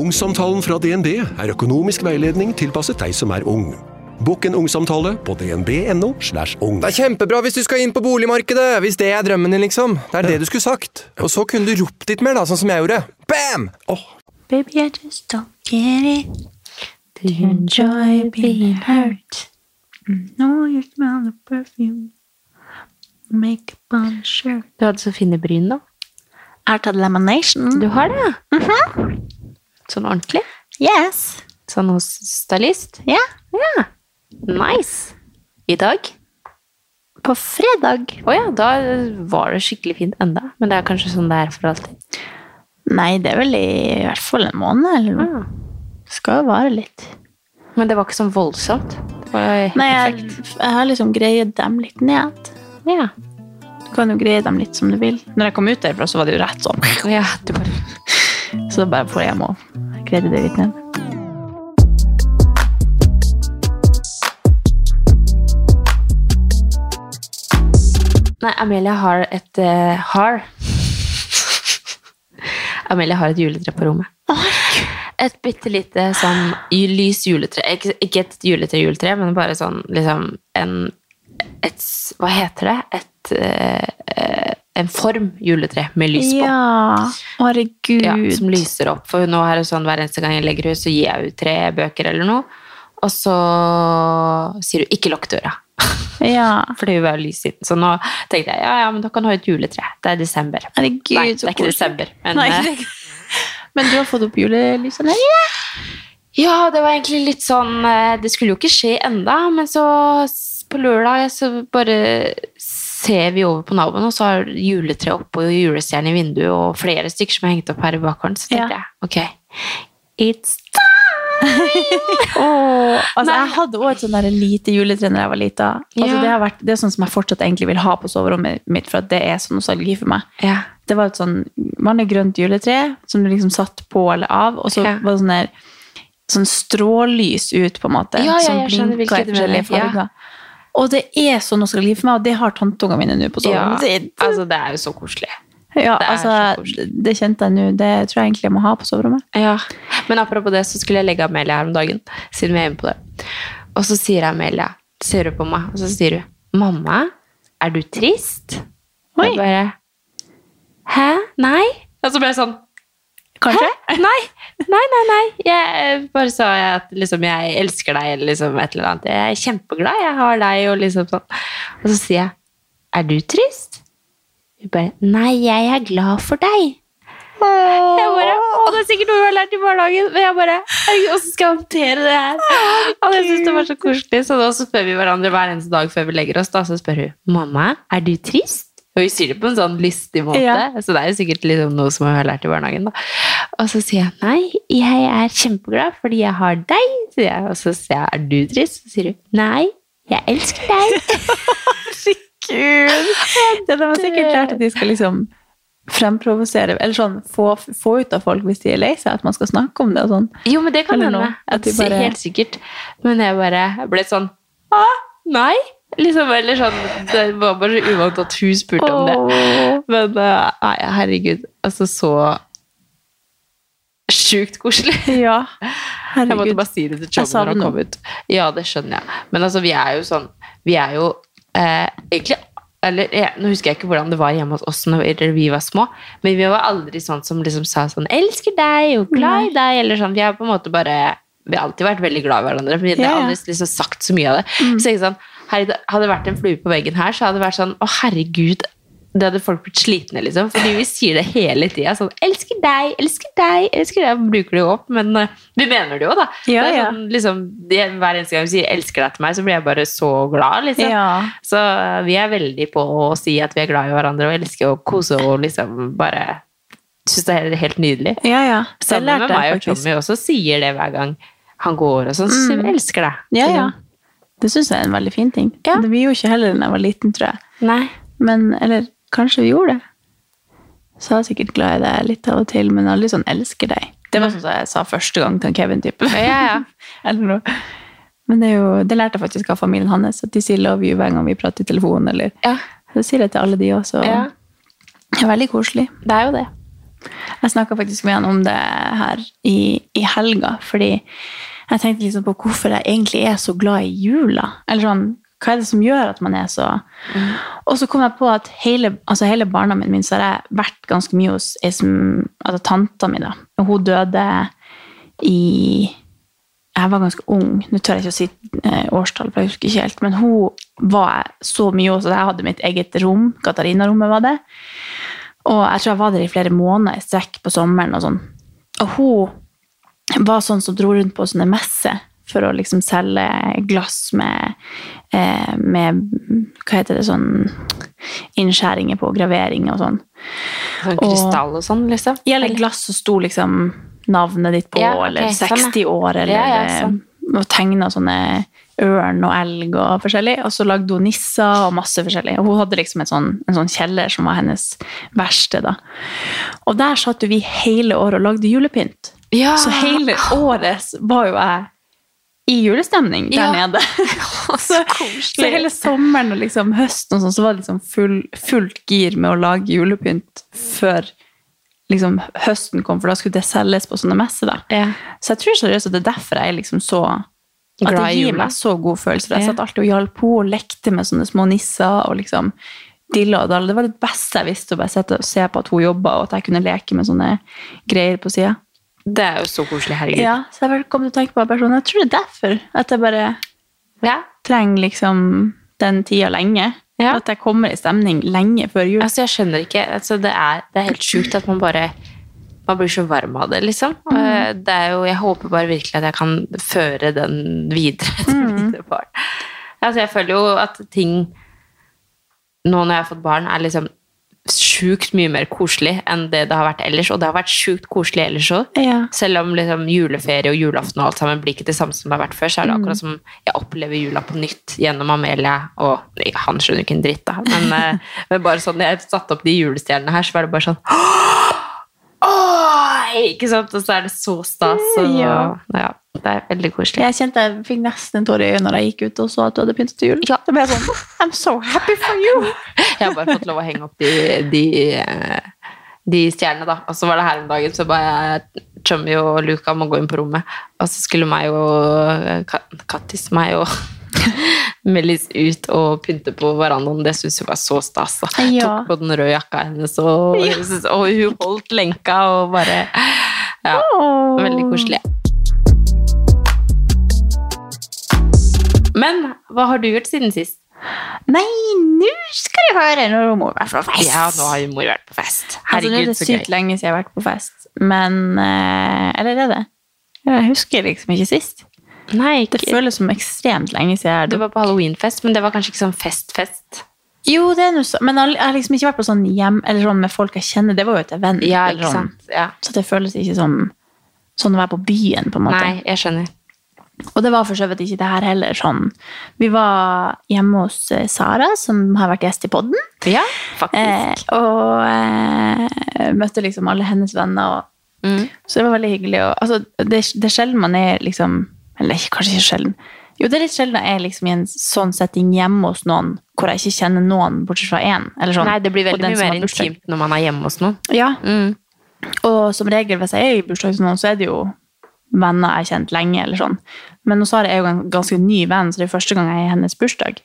Ungsamtalen fra DNB er økonomisk veiledning tilpasset deg som er ung. Bokk en ungsamtale på dnb.no. slash ung. Det er kjempebra hvis du skal inn på boligmarkedet, hvis det er drømmen din, liksom. Det er det du skulle sagt. Og så kunne du ropt litt mer, da, sånn som jeg gjorde. Bam! Baby, I just don't get it. Do you enjoy being hurt? No, you smell the perfume. Makeup on the shirt. Du hadde så fine bryn, da. Jeg har tatt lamination. Du har det, ja? Sånn ordentlig? Yes. Sånn hos stylist? Ja. Ja. Nice. I dag? På fredag. Å ja, da var det skikkelig fint enda. Men det er kanskje sånn det er for alltid. Nei, det er vel i hvert fall en måned eller noe. Det skal jo vare litt. Men det var ikke sånn voldsomt. Det var Nei, jeg, jeg har liksom greid dem litt ned. Ja. Du kan jo greie dem litt som du vil. Når jeg kom ut derfra, så var det jo rett sånn. ja, du bare Så da bare får jeg hjem og greide det litt ned. Nei, Amelia har et uh, har Amelia har et juletre på rommet. Et bitte lite sånn lys juletre. Ikke, ikke et juletre-juletre, men bare sånn liksom en et, Hva heter det? Et eh, En form juletre med lys på. Ja. Herregud. Ja, som lyser opp. For nå er det sånn hver eneste gang jeg legger ut, så gir jeg ut tre bøker eller noe. Og så sier du 'ikke lukk døra'. Ja. For det vil være lys inn. Så nå tenkte jeg ja, ja, men da kan du ha et juletre. Det er desember. Herregud, Nei, det er ikke desember. Men Nei, eh, det er ikke- Men du har fått opp julelysene? ja, det var egentlig litt sånn eh, Det skulle jo ikke skje enda, men så på lørdag så bare ser vi over på naboen, og så har juletreet oppe og julestjerne i vinduet, og flere stykker som er hengt opp her i bakgården. Så tenkte Ja. jeg ok, it's Åh, altså, jeg hadde også et sånn lite juletre da jeg var lita. Altså, Ja. det, har vært, det er sånn som jeg fortsatt egentlig vil ha på soverommet mitt, for det er sånn nostalgi for meg. Ja. Det var et sånn vanlig grønt juletre som du liksom satt på eller av, og så Ja. var det sånn der sånn strålys ut, på en måte. Ja, ja, som skjønner i forskjellige farger. Og det er så nostalgi for meg, og det har tanteungene mine nå på ja. sitt. Altså, det er jo så koselig. Ja, det altså, det kjente jeg nå. Det tror jeg egentlig jeg må ha på soverommet. Ja, Men apropos det, så skulle jeg legge Amelia her om dagen, siden vi er inne på det. Og så sier Amelia, ser hun på meg, og så sier hun 'Mamma, er du trist?' Oi. Og jeg bare 'Hæ? Nei?' Og så ble jeg sånn Kanskje? Hæ? Nei, nei, nei. nei. Jeg bare sa jeg at liksom, jeg elsker deg, eller liksom et eller annet. Jeg er kjempeglad jeg har deg, og liksom sånn. Og så sier jeg 'Er du trist?' Hun bare 'Nei, jeg er glad for deg'. Jeg bare, å, det er sikkert noe hun har lært i barnehagen, men jeg bare, hvordan skal jeg håndtere det her? Og jeg synes det var så koselig, så da så spør vi hverandre hver eneste dag før vi legger oss, da, så spør hun, mamma, er du trist? Og hun sier det på en sånn lystig måte, Ja. så det er jo sikkert liksom noe som hun har lært i barnehagen da. Og så sier jeg, nei, jeg er kjempeglad fordi jeg har deg, jeg. Og så sier jeg, er du trist? Så sier hun, nei, jeg elsker deg. Herregud! Ja, de har sikkert lært at de skal liksom fremprovosere, eller sånn få, få ut av folk hvis de er lei seg, at man skal snakke om det og sånn. Jo, men det kan hende. at At de bare- Helt sikkert. Men jeg bare ble sånn Å, Nei? Liksom, eller sånn, Det var bare så uvant at hun spurte om det. Men eh, nei, herregud. Altså, så sjukt koselig. Ja, Jeg måtte bare si det til Chong når han kom ut. Ja, det skjønner jeg. Men altså, vi er jo sånn Vi er jo eh, egentlig eller, jeg, Nå husker jeg ikke hvordan det var hjemme hos oss når vi var små, men vi var aldri sånn som liksom sa sånn 'elsker deg' og 'glad i deg', eller sånn. Vi har på en måte bare Vi har alltid vært veldig glad i hverandre, men vi har aldri liksom sagt så mye av det. Så jeg sånn, herregud, Hadde det vært en flue på veggen her, så hadde det vært sånn 'å, herregud'. Det hadde folk blitt slitne, liksom. Fordi vi sier det hele tida. Sånn 'elsker deg, elsker deg', elsker deg. Bruker det jo opp, men eh, vi mener det jo, da. Ja, det sånn, liksom, hver eneste gang vi sier 'elsker deg' til meg, så blir jeg bare så glad, liksom. Ja. Så eh, vi er veldig på å si at vi er glad i hverandre og elsker å kose og liksom bare syns det er helt nydelig. Ja, ja. Sammen med meg og. Tommy også sier det hver gang han går og sånn. Så vi 'elsker deg'. Ja, ja. Det syns jeg er en veldig fin ting. Ja. Det vi gjorde ikke heller da jeg var liten, tror jeg. Nei. Men, eller kanskje vi gjorde det. Så jeg er sikkert glad i deg litt av og til, men aldri sånn 'elsker deg'. Det var sånn som jeg sa første gang til Kevin, type. Ja, ja. Men det, jo, det lærte jeg faktisk av familien hans, at de sier 'love you' hver gang vi prater i telefon. Eller, Ja. Så sier jeg til alle de også. Ja. Det er veldig koselig. Det er jo det. Jeg snakka faktisk med han om det her i, i helga, fordi jeg tenkte liksom på hvorfor jeg egentlig er så glad i jula. Eller sånn, hva er det som gjør at man er så Og så kom jeg på at hele, altså hele barndommen min så har jeg vært ganske mye hos ei som Altså tanta mi, da. Hun døde i Jeg var ganske ung. Nå tør jeg ikke å si eh, årstall, for jeg husker ikke helt. Men hun var så mye hos. at Jeg hadde mitt eget rom. Katarina-rommet var det. Og jeg tror jeg var der i flere måneder i strekk på sommeren. Og sånn. Og hun var sånn som dro rundt på sånne messer for å liksom selge glass med, eh, med Hva heter det sånn Innskjæringer på gravering og sånn. Sånn krystall og sånn, liksom. Eller glass som sto liksom navnet ditt på, Ja, okay, eller sånn, 60 år, eller Ja, ja, sånn. og tegna sånne ørn og elg og forskjellig. Og så lagde hun nisser og masse forskjellig. Og hun hadde liksom sånn, en sånn kjeller som var hennes verksted. Og der satt vi hele året og lagde julepynt. Ja. Så hele året var jo jeg i julestemning der Ja. nede. så, så hele sommeren og liksom høsten og sånn, så var det liksom full, fullt gir med å lage julepynt før liksom høsten kom, for da skulle det selges på sånne messer. da. Ja. Så jeg tror seriøst at det er derfor jeg er liksom så At det gir meg så god følelse. Jeg satt alltid og hjalp på og lekte med sånne små nisser og liksom dilla og dalla. Det var det beste jeg visste, å bare sitte og se på at hun jobba, og at jeg kunne leke med sånne greier på sida. Det er jo så koselig, herregud. Ja, så jeg kom til å tenke på personen. Jeg tror det er derfor at jeg bare Ja. trenger liksom den tida lenge. Ja. At jeg kommer i stemning lenge før jul. Altså, jeg skjønner ikke. Altså, det, er, det er helt sjukt at man bare man blir så varm av det, liksom. Mm. Eh, Det jo, jeg håper bare virkelig at jeg kan føre den videre til Mm. mine barn. Altså, jeg føler jo at ting nå når jeg har fått barn, er liksom sjukt mye mer koselig enn det det har vært ellers. Og det har vært sjukt koselig ellers òg. Ja. Selv om liksom juleferie og julaften og alt sammen blir ikke det samme som det har vært før, så er det Mm. akkurat som jeg opplever jula på nytt gjennom Amelia. Og han skjønner ikke en dritt, da. Men, eh, men bare sånn, jeg satte opp de julestjernene her, så var det bare sånn Åh! Ikke sant? Og så er det så stas. Og, Ja. ja, det er veldig koselig. Jeg kjente jeg fikk nesten en tåre i øynene når jeg gikk ut og så at du hadde pyntet til jul. Ja. Det ble sånn I'm so happy for you! Jeg har bare fått lov å henge opp de, de, de stjernene, da. Og så var det her om dagen, så bare Chummy og Luca må gå inn på rommet. Og så skulle meg og Kattis, meg og Melis ut og pynte på verandaen. Det syns jeg var så stas. da. Ja. Tok på den røde jakka hennes, og, og hun holdt lenka og bare Ja, veldig koselig. Men hva har du gjort siden sist? Nei, nå skal du høre mor har vært på fest. Ja, nå har jo mor vært på fest. altså, det er så det så gøy. sykt lenge siden jeg har vært på fest. Men eh, Eller er det? Jeg husker liksom ikke sist. Nei, ikke. Det føles som ekstremt lenge siden. jeg Du var på halloweenfest, men det var kanskje ikke sånn fest-fest? Jo, det er noe så, men jeg har liksom ikke vært på sånn hjem eller sånn med folk jeg kjenner. Det var jo et event. Ja, sånn. Ja. Så det føles ikke som sånn å være på byen, på en måte. Nei, jeg skjønner. Og det var for så vidt ikke det her heller sånn. Vi var hjemme hos eh, Sara, som har vært gjest i podden. Ja, Eh, faktisk. og eh, møtte liksom alle hennes venner. Og, Mm. Så det var veldig hyggelig. Og, altså, det, det er sjelden man er liksom Eller kanskje ikke sjelden. Jo, det er litt sjelden jeg er liksom i en sånn setting hjemme hos noen hvor jeg ikke kjenner noen, bortsett fra én. Eller sånn. Nei, det blir veldig mye mer intimt når man er hjemme hos noen. Ja, Mm. og som regel hvis jeg er i bursdag hos noen, så er det jo venner jeg har kjent lenge. eller sånn. Men Sara er jo en ganske ny venn, så det er første gang jeg er i hennes bursdag.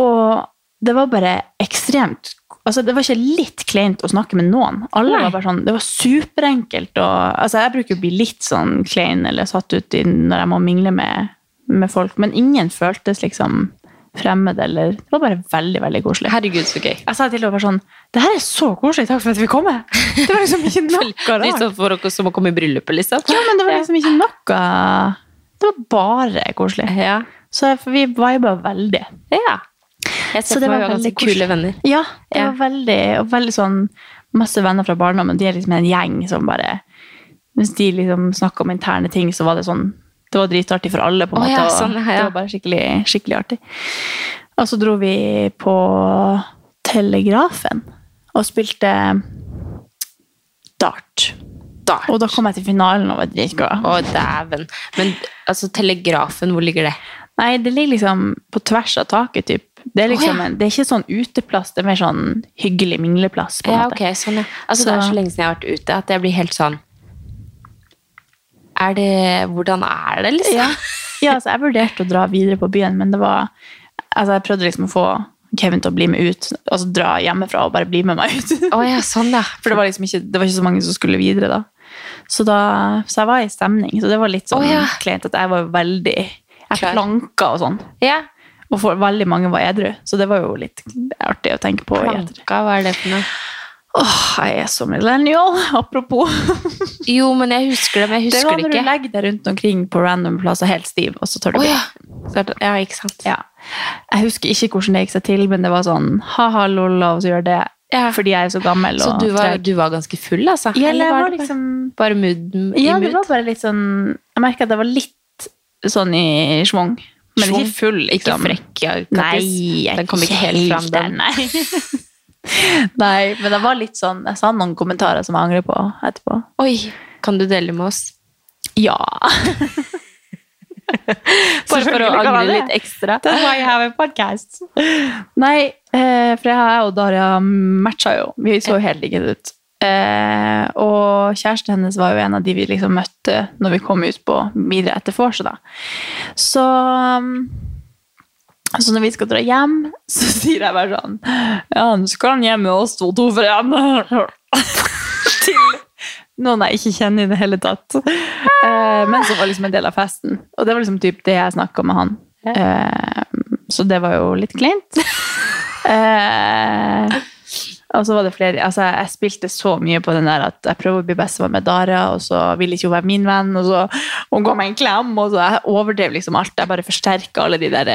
Og det var bare ekstremt altså Det var ikke litt kleint å snakke med noen. Alle Nei. var bare sånn, Det var superenkelt. Og, altså jeg bruker å bli litt sånn klein eller satt ut i, når jeg må mingle med, med folk, men ingen føltes liksom fremmed. eller, Det var bare veldig veldig koselig. Herregud, så gøy. Jeg sa til henne bare sånn Det her er så koselig, takk for at vi kom. Det var liksom ikke noe Litt sånn for dere som å komme i bryllupet, liksom. Ja, men det var liksom ikke noe Det var bare koselig. Ja. Så vi viba veldig. ja. Jeg Så ser det var ganske veldig koselig. kule venner. Ja, det Ja. var veldig, og veldig sånn masse venner fra barndommen. De er liksom en gjeng som bare Hvis de liksom snakka om interne ting, så var det sånn Det var dritartig for alle, på en oh, måte. ja, sånn, ja, ja. Det var bare skikkelig, skikkelig artig. Og så dro vi på Telegrafen og spilte dart. Dart. Og da kom jeg til finalen og var dritglad. Å, dæven. Men altså, Telegrafen, hvor ligger det? Nei, det ligger liksom på tvers av taket, typ. Det er, liksom oh, ja. en, det er ikke sånn uteplass, det er mer sånn hyggelig mingleplass. på en Ja, måte. ok, sånn. Altså, Det er Så- så lenge siden jeg har vært ute at jeg blir helt sånn Er det Hvordan er det, liksom? Ja, ja altså, jeg vurderte å dra videre på byen, men det var Altså, jeg prøvde liksom å få Kevin til å bli med ut, altså dra hjemmefra og bare bli med meg ut. Oh, ja, sånn, ja. For det var liksom ikke, det var ikke så mange som skulle videre da. Så, da, så jeg var i stemning, så det var litt sånn oh, ja. kleint at jeg var veldig Jeg Klar. planka og sånn. ja. Og for, veldig mange var edru, så det var jo litt artig å tenke på. Planka, hva er det for noe? Åh, jeg er så millennial, apropos. Jo, men jeg husker det, men jeg husker Det ikke. Det var når du legger deg rundt omkring på random plasser helt stiv, og så tør du oh, ja. Ja, ikke sant. Ja. Jeg husker ikke hvordan det gikk seg til, men det var sånn ha-ha, lol, og så gjør det. Ja. Fordi jeg er så gammel Så du var, du var ganske full, altså? Ja, Eller var, var det liksom bare mood Ja, det var bare litt sånn Jeg merka at jeg var litt sånn i schwung. Men ikke full, Ikke liksom. frekk, ja, Nei, jeg Den kom ikke helt fram, den. Nei. men det var litt sånn Jeg sa noen kommentarer som jeg angrer på etterpå. Oi, kan du dele med oss? Ja. Bare for å angre litt ekstra. That's why I have a podcast. Nei, eh, for jeg og Daria matcha jo. Vi så jo helt like ut. Eh, og kjæresten hennes var jo en av de vi liksom møtte når vi kom ut på videre etter vorset. da. Så, um, så når vi skal dra hjem, så sier jeg bare sånn Ja, nå skal han hjem med oss to, to for én. Til noen jeg ikke kjenner i det hele tatt. Eh, men som var liksom en del av festen. Og det var liksom typ det jeg snakka med han. Eh, så det var jo litt kleint. Og så var det flere altså Jeg spilte så mye på den der at jeg prøver å bli bestevenn med Dara, og så vil ikke hun være min venn, og så hun ga meg en klem, og så jeg overdrev liksom alt. Jeg bare forsterka alle de der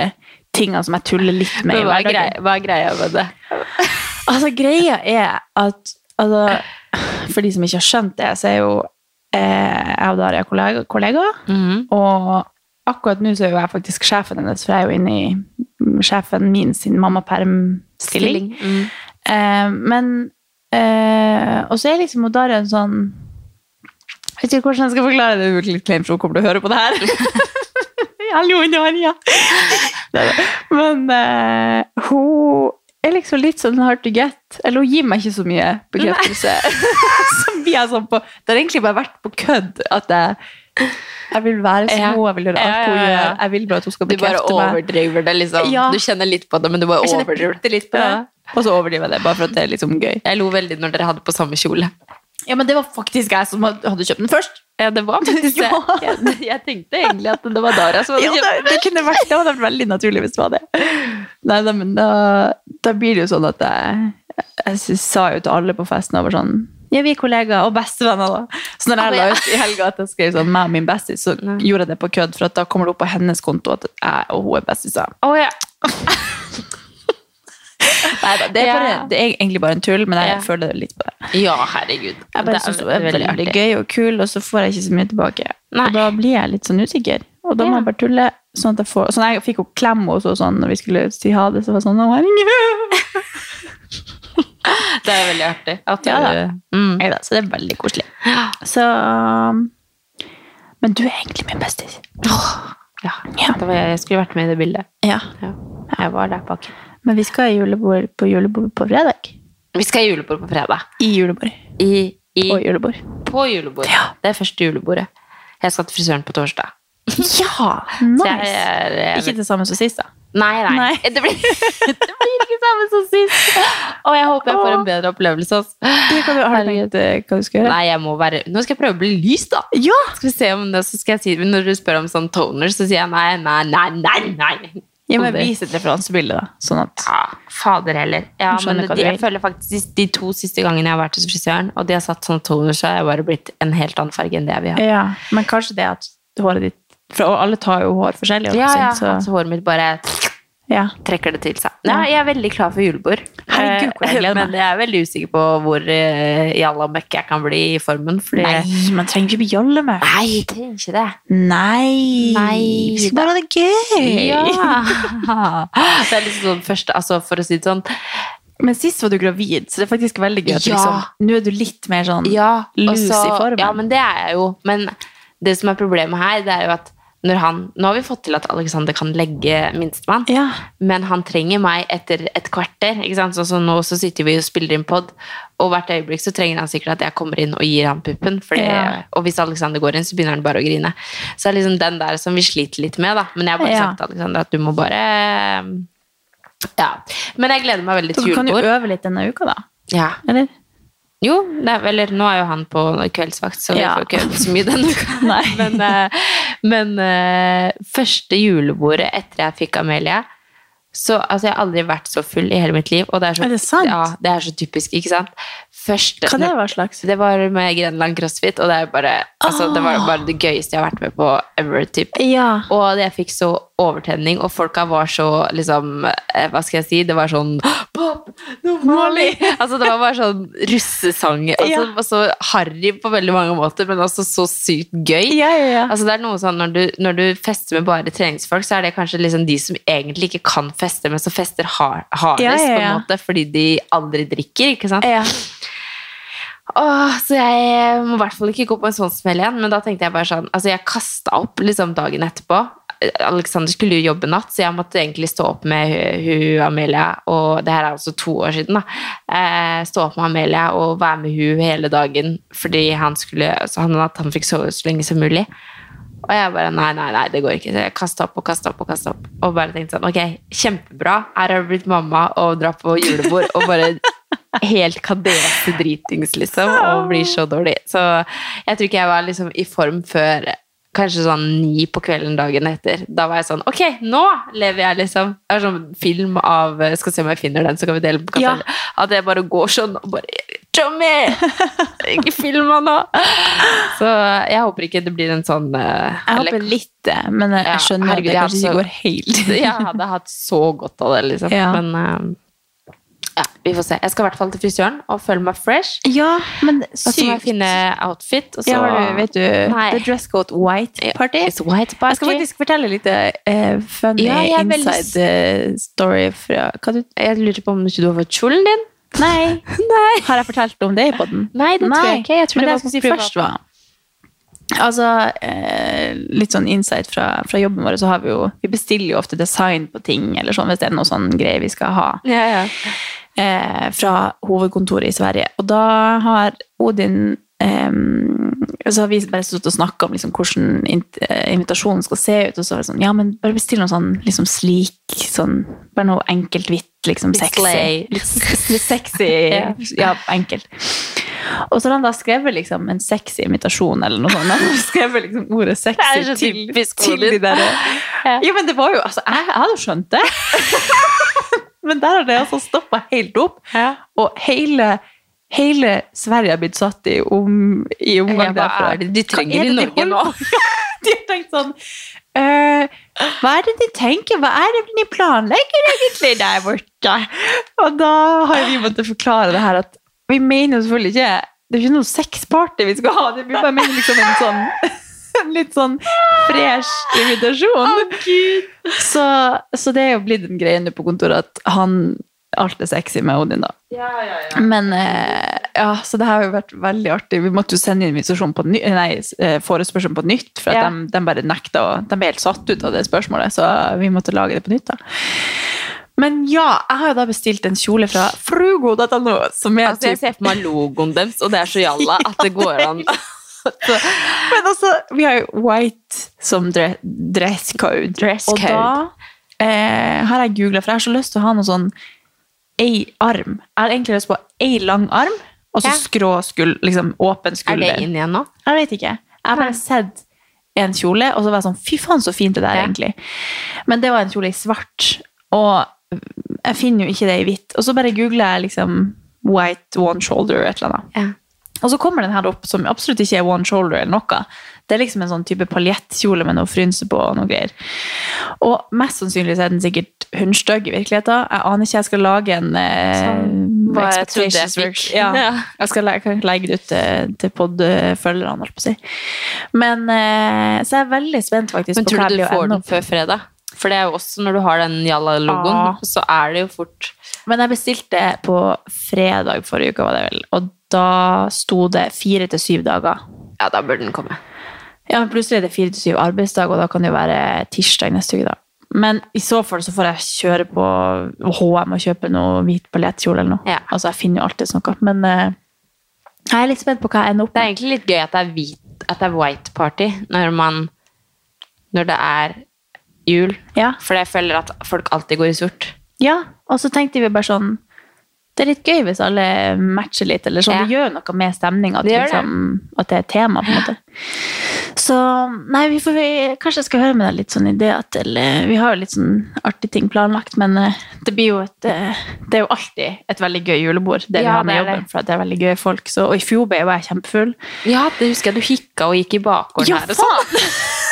tingene som jeg tuller litt med. hva, er greia, hva er greia med det? Altså, greia er at altså, For de som ikke har skjønt det, så er jo eh, jeg og Dara kollegaer. kollega, mm -hmm. Og akkurat nå så er jo jeg faktisk sjefen hennes, for jeg er jo inne i sjefen min sin mammaperm-stilling. Mm. Eh, men eh, Og så er liksom Daria en sånn Jeg vet ikke hvordan jeg skal forklare det, det litt kleint, for hun kommer til å høre på det her. Hallo. Men eh, hun er liksom litt sånn hard to get. Eller hun gir meg ikke så mye bekreftelse. som vi er sånn på Det har egentlig bare vært på kødd at jeg jeg vil være som Ja. jeg vil gjøre alt hun gjør. Jeg vil bare at hun skal bekrefte meg. Du bare overdriver det, liksom. Ja. Du kjenner litt på det, men du bare Jeg overdriver det. Og så overdriver jeg det, bare for at det er liksom gøy. Jeg lo veldig når dere hadde på samme kjole. Ja, men det var faktisk jeg som hadde kjøpt den først. Ja, det var faktisk det. Ja. Jeg, jeg tenkte egentlig at det var Dara som hadde kjøpt det, det kunne vært det hadde vært veldig naturlig hvis det var det. Nei, da, men da, da blir det jo sånn at jeg, jeg sa jo til alle på festen over sånn Ja, vi er kollegaer og bestevenner, da. Så når jeg la ut i helga at jeg skrev sånn meg og min bestis, så gjorde jeg det på kødd, for at da kommer det opp på hennes konto at jeg og hun er bestiser. Oh, ja. Neida, det, er Ja. bare, det er egentlig bare en tull, men jeg Ja. føler litt på det. ja, herregud. Jeg bare syns det er veldig, veldig, gøy og kul, og så får jeg ikke så mye tilbake. Nei. Og da blir jeg litt sånn usikker. Og da må jeg bare tulle. Sånn at jeg får Sånn jeg fikk jo klem hos henne sånn, når vi skulle si ha det, så var det sånn Å, herregud! Det er veldig artig. At Ja da. mm. Neida, så det er veldig koselig. Så Men du er egentlig min bestis. Ja, ja. var, jeg skulle vært med i det bildet. Ja. Ja. Jeg var der bak. Men vi skal ha julebord på julebord på fredag. Vi skal ha julebord på fredag. I julebord. I, i, På julebord. på julebord. Det er første julebordet. Jeg skal til frisøren på torsdag. Ja! Nice. jeg er, jeg Ikke det samme som sist, da. Nei, nei. Nei. Det, blir, det blir ikke samme som sist. Og jeg håper jeg får en bedre opplevelse. Har du, har du tenkt eh, hva du skal gjøre? Nei, jeg må være Nå skal jeg prøve å bli lys, da. Ja! Skal vi se om det, så skal jeg si, Når du spør om sånn toner, så sier jeg nei, nei, nei, nei. nei. Ja men vise Vis et referansebilde, da. Sånn at Ja, fader heller. Ja, men de, jeg føler faktisk de to siste gangene jeg har vært hos frisøren, og de har satt sånne toner, så har jeg bare blitt en helt annen farge enn det jeg vil ha. Ja, men kanskje det at håret ditt For alle tar jo hår forskjellig. Ja, ja, så, altså håret mitt bare Ja. trekker det til seg. Ja, jeg er veldig klar for julebord. Herregud, jeg Eh. Men jeg er veldig usikker på hvor uh, jallamøkk jeg kan bli i formen. Fordi Nei, man trenger ikke bli jallamøkk. Nei, jeg trenger ikke det. Nei. Nei, Vi skal bare ha det gøy. Ja. Det er liksom sånn første, altså for å si det sånn Men sist var du gravid, så det er faktisk veldig gøy at Ja. liksom, nå er du litt mer sånn Ja, lus i formen. Ja, men det er jeg jo. Men det som er problemet her, det er jo at når han Nå har vi fått til at Alexander kan legge minstemann, Ja. men han trenger meg etter et kvarter. ikke sant? Sånn som nå så sitter vi og spiller inn pod, og hvert øyeblikk så trenger han sikkert at jeg kommer inn og gir ham puppen. Fordi, Ja. Og hvis Alexander går inn, så begynner han bare å grine. Så det er liksom den der som vi sliter litt med, da. Men jeg har bare Ja. sagt til Alexander at du må bare Ja. Men jeg gleder meg veldig Så til du kan jo øve litt denne uka, da. Ja. Eller? Jo, er, eller nå er jo han på kveldsvakt, så vi Ja. får ikke øvd så mye denne uka. Nei. Men, eh, men eh, første julebordet etter jeg fikk Amelie så, altså, Jeg har aldri vært så full i hele mitt liv. Og det er, så, Er det sant? Ja, det er så typisk, ikke sant? Første, Hva det var slags? det var med Grenland CrossFit, og det, bare, altså, det var bare det gøyeste jeg har vært med på ever. Typ. Ja. Og jeg fikk så overtenning, og folka var så liksom eh, Hva skal jeg si? Det var sånn Pop! No altså, det var bare sånn russesang. Altså, Ja. Så harry på veldig mange måter, men også så sykt gøy. Ja, ja, ja. Altså, det er noe sånn, når du, når du fester med bare treningsfolk, så er det kanskje liksom de som egentlig ikke kan feste, men som fester har, hardest, på en måte, fordi de aldri drikker. ikke sant? ja. Åh, så jeg må i hvert fall ikke gå på en sånn smell igjen. Men da tenkte jeg bare sånn Altså, jeg kasta opp liksom dagen etterpå. Alexander skulle jo jobbe natt, så jeg måtte egentlig stå opp med hun, Amelia. Og det her er altså to år siden, da. Eh, stå opp med Amelia og være med hun hele dagen fordi han skulle så han, at han fikk sove så lenge som mulig. Og jeg bare nei, nei, nei, det går ikke. Så jeg kasta opp og kasta opp og kasta opp. Og bare tenkte sånn, ok, kjempebra. Her har du blitt mamma og drar på julebord og bare helt kadete dritings, liksom, og blir så dårlig. Så jeg tror ikke jeg var liksom i form før kanskje sånn ni på kvelden dagen etter. Da var jeg sånn Ok, nå lever jeg, liksom. Det er sånn film av Skal se om jeg finner den, så kan vi dele på Ja. At jeg bare går sånn og bare Tommy! Ikke film meg nå! Så jeg håper ikke det blir en sånn uh, Jeg eller- håper litt det, men jeg Ja, skjønner herregud, at det kanskje ikke går helt. Jeg hadde hatt så godt av det, liksom. Ja. Men eh, ja, vi får se. Jeg skal i hvert fall til frisøren og føle meg fresh. Ja, men sykt. Og så må jeg finne outfit. Og så Ja, du, vet du, Nei. The Dress Code White Party. It's white party. Jeg skal faktisk fortelle litt uh, funny Ja, er veldig- inside eh, story fra du Jeg lurer på om ikke du har fått kjolen din? Nei. Har jeg fortalt om det i poden? Nei, det tror jeg ikke. Jeg tror Men det det jeg skulle si først var Altså, eh, litt sånn insight fra, fra jobben vår, så har vi jo Vi bestiller jo ofte design på ting, eller sånn, hvis det er noe sånn greier vi skal ha. Ja, ja. eh, fra hovedkontoret i Sverige. Og da har Odin eh, så har vi bare stått og snakka om liksom, hvordan eh, invitasjonen skal se ut. Og så var det sånn, ja, men bare bestill noe sånn liksom slik, sånn, bare noe enkelt, hvitt, liksom sexy. Litt, litt sexy, Ja. ja, enkelt. Og så har han da skrevet liksom en sexy invitasjon, eller noe sånt. Han skrevet liksom ordet sexy til, til de der. Ja. Jo, men det var jo, altså, jeg, jeg hadde jo skjønt det. men der har det altså stoppa helt opp. Og hele, hele Sverige har blitt satt i, om, i omgang hva derfra. er det de trenger er i det de Norge nå? De har tenkt sånn uh, Hva er det de tenker? Hva er det de planlegger egentlig der borte? Og da har vi måttet forklare det her at vi mener jo selvfølgelig ikke Det er ikke noe sexparty vi skal ha. Det blir bare mener liksom en sånn en litt sånn fresh invitasjon. så, så det er jo blitt en greie nå på kontoret at han alt det sexy med Odin, da. Men eh, ja, så det har jo vært veldig artig. Vi måtte jo sende invitasjon på ny, nei, forespørselen på nytt, for at Ja. de, de bare nekta og De ble helt satt ut av det spørsmålet, så vi måtte lage det på nytt, da. Men ja, jeg har jo da bestilt en kjole fra frugo.no, som er Altså, jeg ser for meg logoen deres, og det er så jalla at det går an. Så, Men altså, vi har jo white som dre dress code. Dress Og da eh, har jeg googla, for jeg har så lyst til å ha noe sånn ei arm. Jeg har egentlig lyst på ei lang arm, og så skrå skul, liksom åpen skulder. er det inn igjen nå? Jeg vet ikke. Jeg har bare sett en kjole, og så var jeg sånn Fy faen, så fint det der, Ja. egentlig. Men det var en kjole i svart, og jeg finner jo ikke det i hvitt. Og så bare googler jeg liksom white one shoulder, et eller annet. Ja. Og så kommer den her opp, som absolutt ikke er one shoulder eller noe. Det er liksom en sånn type paljettkjole med noe frynse på og noe greier. Og mest sannsynlig er den sikkert hundstygg i virkeligheten. Jeg aner ikke, jeg skal lage en eh, jeg jeg expectations work. Ja. Ja. Jeg skal legge, legge det ut til, til podfølgerne, holdt på å si. Men eh, så jeg er veldig spent faktisk Men på tror hva du jeg du blir å får den før fredag? For det er jo også når du har den Jalla-logoen, ah. så er det jo fort Men jeg bestilte på fredag forrige uke, var det vel. Og da sto det fire til syv dager. Ja, da burde den komme. Ja, men plutselig er det fire til syv arbeidsdag, og da kan det jo være tirsdag neste uke, da. Men i så fall så får jeg kjøre på HM og kjøpe noe hvit paljettkjole eller noe. Ja. Altså, jeg finner jo alltid noe. Men uh, jeg er litt spent på hva jeg ender opp Det er egentlig litt gøy at det er hvit, at det er white party når man Når det er jul. Ja. For jeg føler at folk alltid går i sort. ja, og så tenkte vi bare sånn Det er litt gøy hvis alle matcher litt, eller sånn. Ja. Det gjør noe med stemninga. At, liksom, at det er et tema, på en måte. Så nei, vi får, vi, kanskje jeg skal høre med deg litt sånn idé til Vi har jo litt sånn artige ting planlagt, men eh, det blir jo et eh, Det er jo alltid et veldig gøy julebord, det vi har med jobben. det. For det er veldig gøy folk. Så, og i fjor ble jo jeg kjempefull. Ja, det husker jeg du hikka og gikk i bakgården Ja, her. og sånn.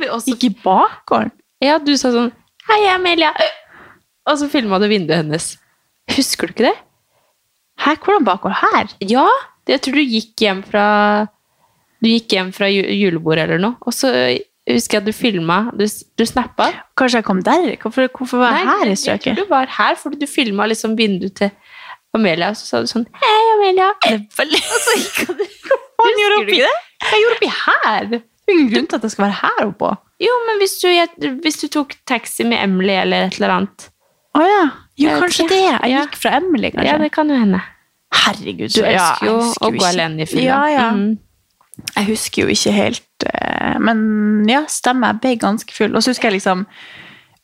Vi også Gikk i bakgården. Ja, du sa sånn Hei, Amelia. Og så filma du vinduet hennes. Husker du ikke det? Hæ, hvordan bakgård? Her? Ja. Jeg tror du gikk hjem fra Du gikk hjem fra julebordet eller noe, og så husker jeg at du filma Du, du snappa. Kanskje jeg kom der? Hvorfor, hvorfor var jeg her i strøket? Jeg tror du var her, fordi du filma liksom vinduet til Amelia, og så sa du sånn Hei, Amelia. Og så gikk du Husker du ikke det? Jeg gjorde oppi her? Det er ingen grunn til at jeg skal være her oppå. Jo, men hvis du, hvis du tok taxi med Emily eller et eller annet Å ja. Jo, Jeg kanskje det. Jeg gikk fra Emily, kanskje. Ja, det kan jo hende. Herregud. Du så- ja, elsker jo å gå alene i fylla. Ja, ja. Mm. Jeg husker jo ikke helt eh, Men ja, stemmer. Jeg ble ganske full. Og så husker jeg liksom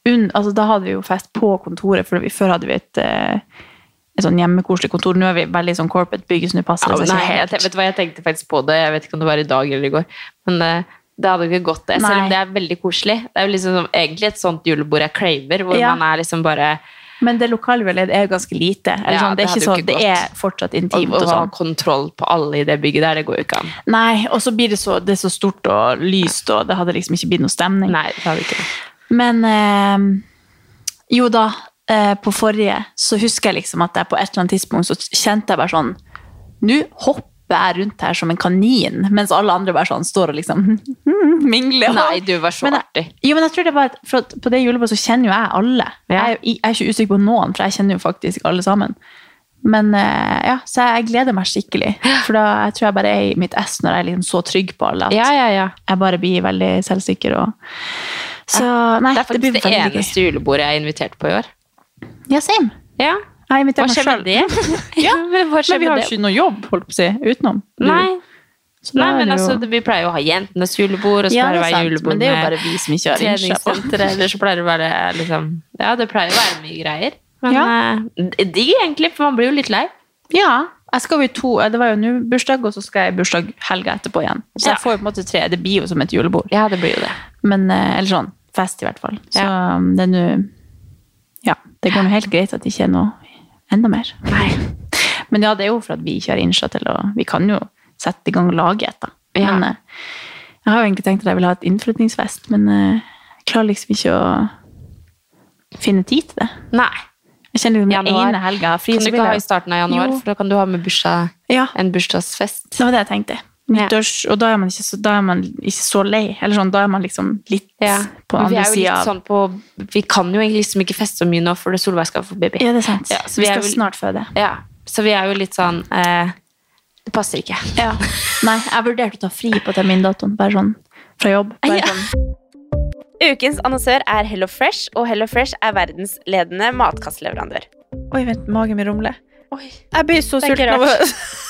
un, altså, Da hadde vi jo fest på kontoret, for før hadde vi et, eh, et sånn hjemmekoselig kontor. Nå er vi veldig sånn corporate bygg, så nå passer det seg ikke jeg, helt. vet du hva, jeg tenkte faktisk på det. Jeg vet ikke om det var i dag eller i går. Men Uh, det hadde ikke gått, det. Selv om det er veldig koselig. Det er jo liksom egentlig et sånt julebord jeg craver, hvor Ja. man er liksom bare Men det lokale leid, er jo ganske lite. Ja, sånn, det, er ikke hadde så, det er fortsatt intimt. å ha sånn. kontroll på alle i det bygget der, det går jo ikke an. Nei, og så blir det så, det så stort og lyst, og det hadde liksom ikke blitt noe stemning. Nei, det hadde ikke det. Men eh, jo da, på forrige så husker jeg liksom at jeg på et eller annet tidspunkt så kjente jeg bare sånn Nå hopper jeg rundt her som en kanin, mens alle andre bare sånn står og liksom mingler. Nei, du var så Men jeg- artig. Jo, men jeg tror det var for at på det julebordet så kjenner jo jeg alle. Ja. Jeg, jeg er ikke usikker på noen, for jeg kjenner jo faktisk alle sammen. Men eh, ja, så jeg gleder meg skikkelig. For da jeg tror jeg bare er i mitt ess når jeg er liksom så trygg på alle at Ja, ja, ja. jeg bare blir veldig selvsikker. Og... Så nei, Det er faktisk blir det, eneste julebordet jeg er invitert på i år. Ja, same. Ja, Jeg Hva meg det? ja, men Men vi har jo ikke noe jobb, holdt på å si, utenom. Du. Nei, Så Nei, men jo- altså, vi pleier jo å ha jentenes julebord, og så ja, pleier det å være julebord men det er jo med bare vi som ikke har treningssenteret, eller så pleier det å være liksom Ja, det pleier å være mye greier. Men Ja. uh, digg egentlig, for man blir jo litt lei. Ja, jeg skal jo i to, det var jo nå bursdag, og så skal jeg i bursdag helga etterpå igjen. Så Ja. jeg får jo på en måte tre, det blir jo som et julebord. Ja, det blir jo det. Men, uh, eller sånn, fest i hvert fall. Så ja. det er nå, ja, det går nå helt greit at det ikke er noe enda mer. Nei. Men ja, det er jo for at vi ikke har innsjø til å, vi kan jo sette i gang og lage et da. Ja. Men eh, jeg har jo egentlig tenkt at jeg vil ha et innflytningsfest, men eh, jeg klarer liksom ikke å finne tid til det. Nei. Jeg kjenner liksom den ene helga fri, Kan du ikke ha i starten av januar, Jo. for da kan du ha med bursdag, Ja, en bursdagsfest. det var det jeg tenkte. Nyttårs, og da er, man ikke så, da er man ikke så lei. Eller sånn, da er man liksom litt Ja. på andre er jo sida litt sånn på Vi kan jo egentlig liksom ikke feste så mye nå, for det Solveig skal få baby. Ja, det er sant. Ja, så vi vi skal jo, snart føde. Ja, Så vi er jo litt sånn eh, Det passer ikke. Ja. Nei, jeg vurderte å ta fri på termindatoen, bare sånn fra jobb. Bare Ja. sånn. Ukens annonsør er Hello Fresh, og Hello Fresh er verdens ledende matkastleverandør. Oi, vent, magen min rumler. Oi. Jeg blir så sulten av å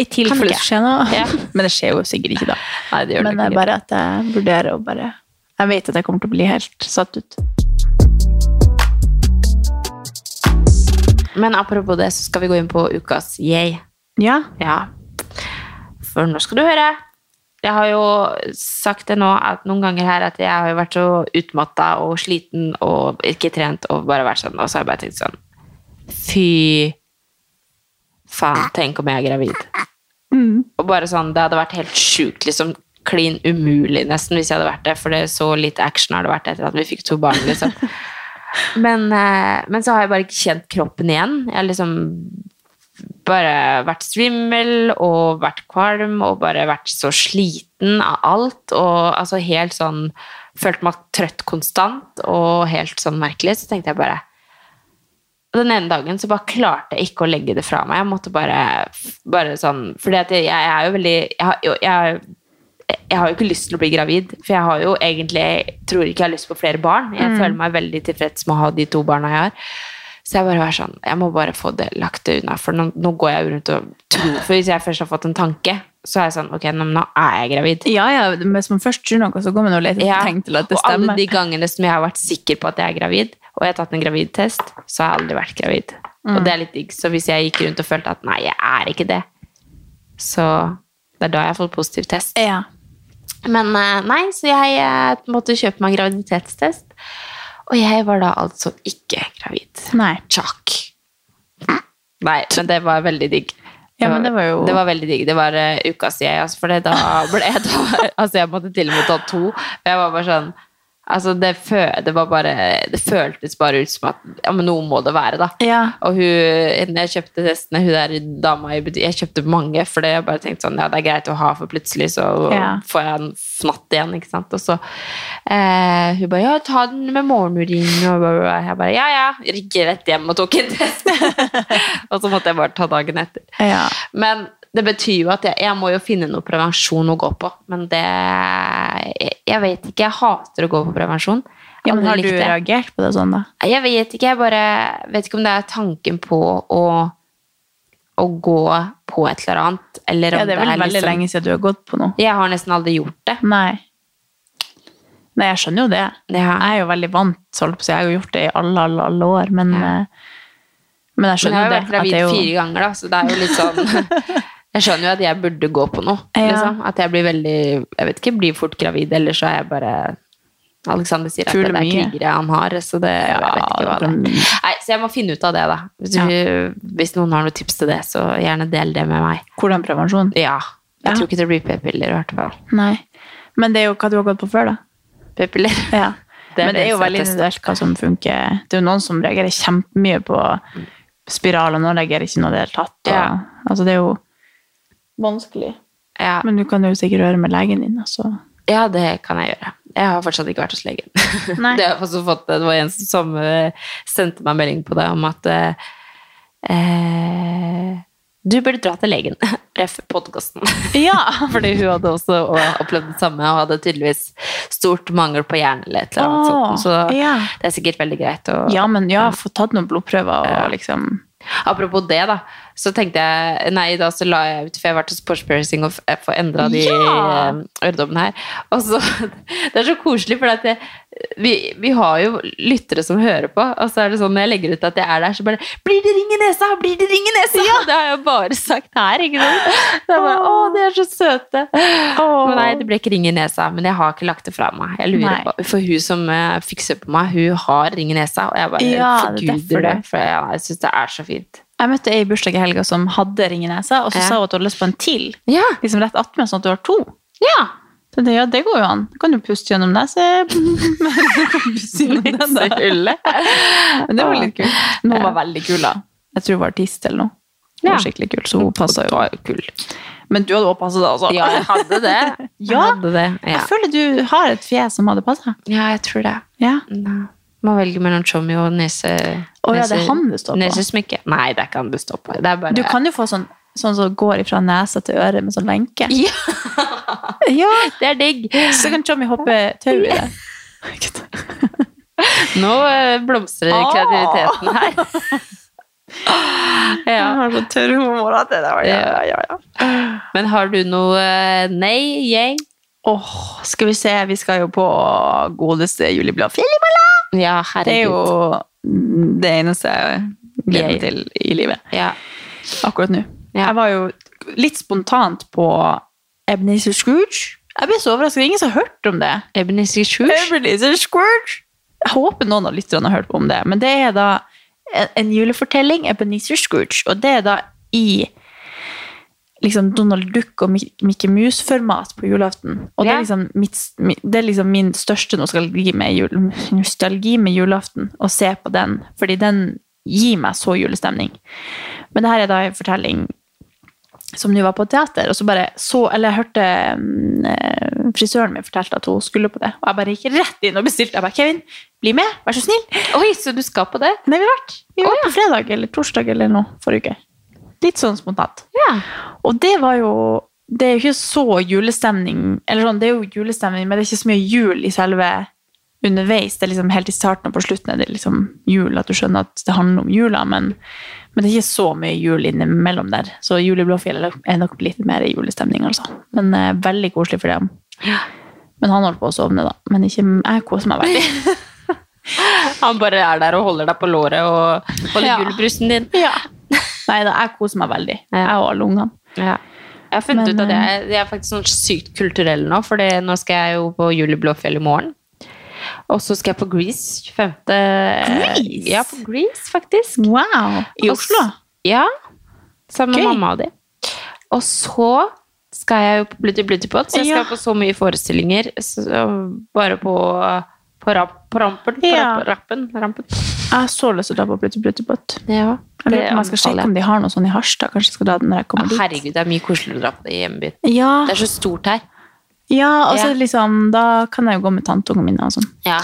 I tilfelle det skjer noe. Ja. Men det skjer jo sikkert ikke, da. Nei, det Men det det er bare at jeg vurderer å bare Jeg vet at jeg kommer til å bli helt satt ut. Men apropos det, så skal vi gå inn på ukas yay. Ja. Ja. For nå skal du høre. Jeg har jo sagt det nå at noen ganger her at jeg har jo vært så utmatta og sliten og ikke trent og bare vært sånn, og så har jeg bare tenkt sånn Fy faen, tenk om jeg er gravid. Og bare sånn, Det hadde vært helt sjukt, liksom klin umulig nesten hvis jeg hadde vært det, for det så lite action har det vært etter at vi fikk to barn. liksom. Men, eh, men så har jeg bare ikke kjent kroppen igjen. Jeg har liksom bare vært svimmel og vært kvalm og bare vært så sliten av alt. Og altså helt sånn Følte meg trøtt konstant og helt sånn merkelig. Så tenkte jeg bare den ene dagen så bare klarte jeg ikke å legge det fra meg. Jeg måtte bare, bare sånn Fordi at jeg, jeg er jo veldig jeg, har- jeg, jeg har jo ikke lyst til å bli gravid, for jeg har jo egentlig tror ikke jeg har lyst på flere barn. Jeg Mm. føler meg veldig tilfreds med å ha de to barna jeg har. Så jeg bare var sånn, jeg må bare få det lagt det unna, for nå, nå går jeg rundt og tror For hvis jeg først har fått en tanke, så er jeg sånn Ok, nå, nå er jeg gravid. Ja, ja, Hvis man først tror noe, så går man og leter Ja, tegn til at det stemmer. og alle de gangene som jeg har vært sikker på at jeg er gravid, og jeg har tatt en gravidtest, så har jeg aldri vært gravid. Mm. Og det er litt digg. Så hvis jeg gikk rundt og følte at nei, jeg er ikke det, så det er da jeg har fått positiv test. Ja. Men eh, nei, så jeg eh, måtte kjøpe meg en graviditetstest. Og jeg var da altså ikke gravid. Nei. Tjakk. Nei, men det var veldig digg. Ja, men det var jo- Det var veldig digg. Det var uh, ukas jeg, altså, for da ble jeg da Altså, jeg måtte til og med ta to. Og jeg var bare sånn Altså, det, det var bare Det føltes bare ut som at Ja, men noe må det være, da. Ja. Og hun, jeg kjøpte testene, hun der dama i butikken Jeg kjøpte mange, for jeg bare tenkte sånn Ja, det er greit å ha, for plutselig så Ja. får jeg en fnatt igjen, ikke sant. Og så eh, Hun bare Ja, ta den med morgenurin. Og jeg bare Ja, ja. Gikk rett hjem og tok en test. og så måtte jeg bare ta dagen etter. Ja. Men det betyr jo at jeg, jeg må jo finne noe prevensjon å gå på. Men det Jeg, jeg vet ikke. Jeg hater å gå på prevensjon. Ja, men har du reagert på det sånn, da? Jeg vet ikke, jeg bare vet ikke om det er tanken på å, å gå på et eller annet, eller om Ja, det er vel veldig liksom- lenge siden du har gått på noe. Jeg har nesten aldri gjort det. Nei. Nei, jeg skjønner jo det. Jeg er jo veldig vant, så holdt på å si. Jeg har jo gjort det i alle, alle, alle år, men, ja. men jeg Men jeg skjønner har jo jo det. vært at gravid det er jo- fire ganger, da, så det er jo litt sånn Jeg skjønner jo at jeg burde gå på noe. Ja. Liksom. At jeg blir veldig Jeg vet ikke, blir fort gravid, eller så er jeg bare Alexander sier at Føler det er mye. krigere han har, så det jeg vet ikke hva det er. Nei, så jeg må finne ut av det, da. Hvis, du, hvis noen har noen tips til det, så gjerne del det med meg. Hvordan prevensjon? Ja. Jeg Ja. tror ikke det blir p-piller, i hvert fall. Nei. Men det er jo hva du har gått på før, da. P-piller. Ja. Det er Men det er jo veldig individuelt hva som funker. Det er jo noen som reagerer kjempemye på spiral, og noen reagerer ikke i det hele tatt. Og, Ja. Altså, det er jo vanskelig. Ja. Men du kan jo sikkert høre med legen din, altså. Ja, det kan jeg gjøre. Jeg har fortsatt ikke vært hos legen. Nei. Det, har fått, det var en som eh, sendte meg melding på det om at eh, eh, du burde dra til legen. ref podkasten. Ja. Fordi hun hadde også opplevd det samme og hadde tydeligvis stort mangel på jern eller et eller annet sånt. Så ja. det er sikkert veldig greit å ja, men ja, få tatt noen blodprøver og liksom Apropos det, da, så tenkte jeg Nei, da så la jeg ut, for jeg vært hos Porsche og f- får endra de Ja! eh, øredobbene her. Og så Det er så koselig, for at jeg, vi, vi har jo lyttere som hører på, og så er det sånn når jeg legger ut at jeg er der, så bare Blir det ring i nesa? Blir det ring i nesa? Det har jeg bare sagt her, ikke sant? Det er bare, Å, de er så søte. Men nei, det ble ikke ring i nesa, men jeg har ikke lagt det fra meg. Jeg lurer Nei. på, For hun som eh, fikser på meg, hun har ring i nesa, og jeg bare Ja, er forguder det. det. For jeg, jeg syns det er så fint. Jeg møtte ei i bursdag i helga som hadde ring i nesa, og så Ja. sa hun at hun hadde lyst på en til. Ja. Liksom rett attmed, sånn at du har to. Ja. Så det, ja, det går jo an. Du kan jo puste gjennom nesa. puste gjennom den, da. Men det var litt kult. Hun var veldig kul, da. Jeg tror hun var artist eller noe. Hun Ja. var skikkelig kul, så hun passa jo. Kul. Men du hadde også passet deg, altså. Ja, jeg hadde det. Jeg hadde det. Ja. Jeg føler du har et fjes som hadde passa. ja, jeg tror det. Ja. Nei. Må velge mellom chommy og nese... oh, ja, det er han det står på. Nesesmykke. Nei, det er ikke han det står på. Det bare Du kan jo få sånn Sånn som går fra nese til øre med sånn lenke. Ja. Ja, Det er digg. Så kan chommy hoppe tau i det. Nå eh, blomstrer kreativiteten her. ja. har så tørr humor at det der. Ja, ja, ja. Men har du noe eh, nei, yay? Åh, skal vi se, vi skal jo på godeste juleblad Fjellimola! Ja, herregud. Det er jo det eneste jeg gleder meg til i livet. Ja. Akkurat nå. Ja. Jeg var jo litt spontant på Ebenezer Scrooge. Jeg ble så overrasket. Ingen som har hørt om det. Ebenezer Scrooge. Ebenezer Scrooge. Jeg håper noen av lytterne har hørt om det, men det er da en, en julefortelling, Ebenezer Scrooge, og det er da i liksom Donald Duck og Mikke Mickey Mouse-format på julaften. Og det, er liksom mitt, det er liksom min største nostalgi med, jul, nostalgi med julaften, å se på den, fordi den gir meg så julestemning. Men det her er da en fortelling som nå var på teater, og så bare så, eller jeg hørte mm, eh, frisøren min fortalte at hun skulle på det, og jeg bare gikk rett inn og bestilte. Jeg bare, Kevin, bli med, vær så snill. Oi, så du skal på det? Nei, vi har vært, vi var på fredag eller torsdag eller noe forrige uke. Litt sånn spontant. Ja. Og det var jo, det er jo ikke så julestemning, eller sånn, det er jo julestemning, men det er ikke så mye jul i selve underveis. Det er liksom helt i starten og på slutten er det liksom jul, at du skjønner at det handler om jula, men, men det er ikke så mye jul innimellom der. Så Jul i Blåfjell er nok litt mer julestemning, altså. Men eh, veldig koselig for dem. Men han holdt på å sovne, da. Men ikke, jeg koser meg veldig. Han bare er der og holder deg på låret og holder Ja. julebrusen din. ja. Nei da, jeg koser meg veldig. Ja. Jeg og alle ungene. Ja. Jeg har funnet Men, ut at jeg, jeg er faktisk sånn sykt kulturell nå, for nå skal jeg jo på Jul i Blåfjell i morgen. Og så skal jeg på Grease 25. Grease? Ja, på Grease, faktisk. Wow! I Oslo? Også, Ja. Sammen med mamma og de. Og så skal jeg jo på Blutty Blutty Pot, så jeg skal Ja. på så mye forestillinger. Så, bare på, på, rap, på rampen. På Ja. rapp, rappen. rampen. Jeg har så lyst til å dra på Plutti Plutti Pott. Ja, Jeg lurer på om jeg skal sjekke om de har noe sånn i Harstad. Kanskje jeg skal dra den når jeg kommer dit. Herregud, det er mye koseligere å dra på det i hjembyen. Ja, Det er så stort her. ja og så liksom, da kan jeg jo gå med tanteungene mine og sånn. Ja.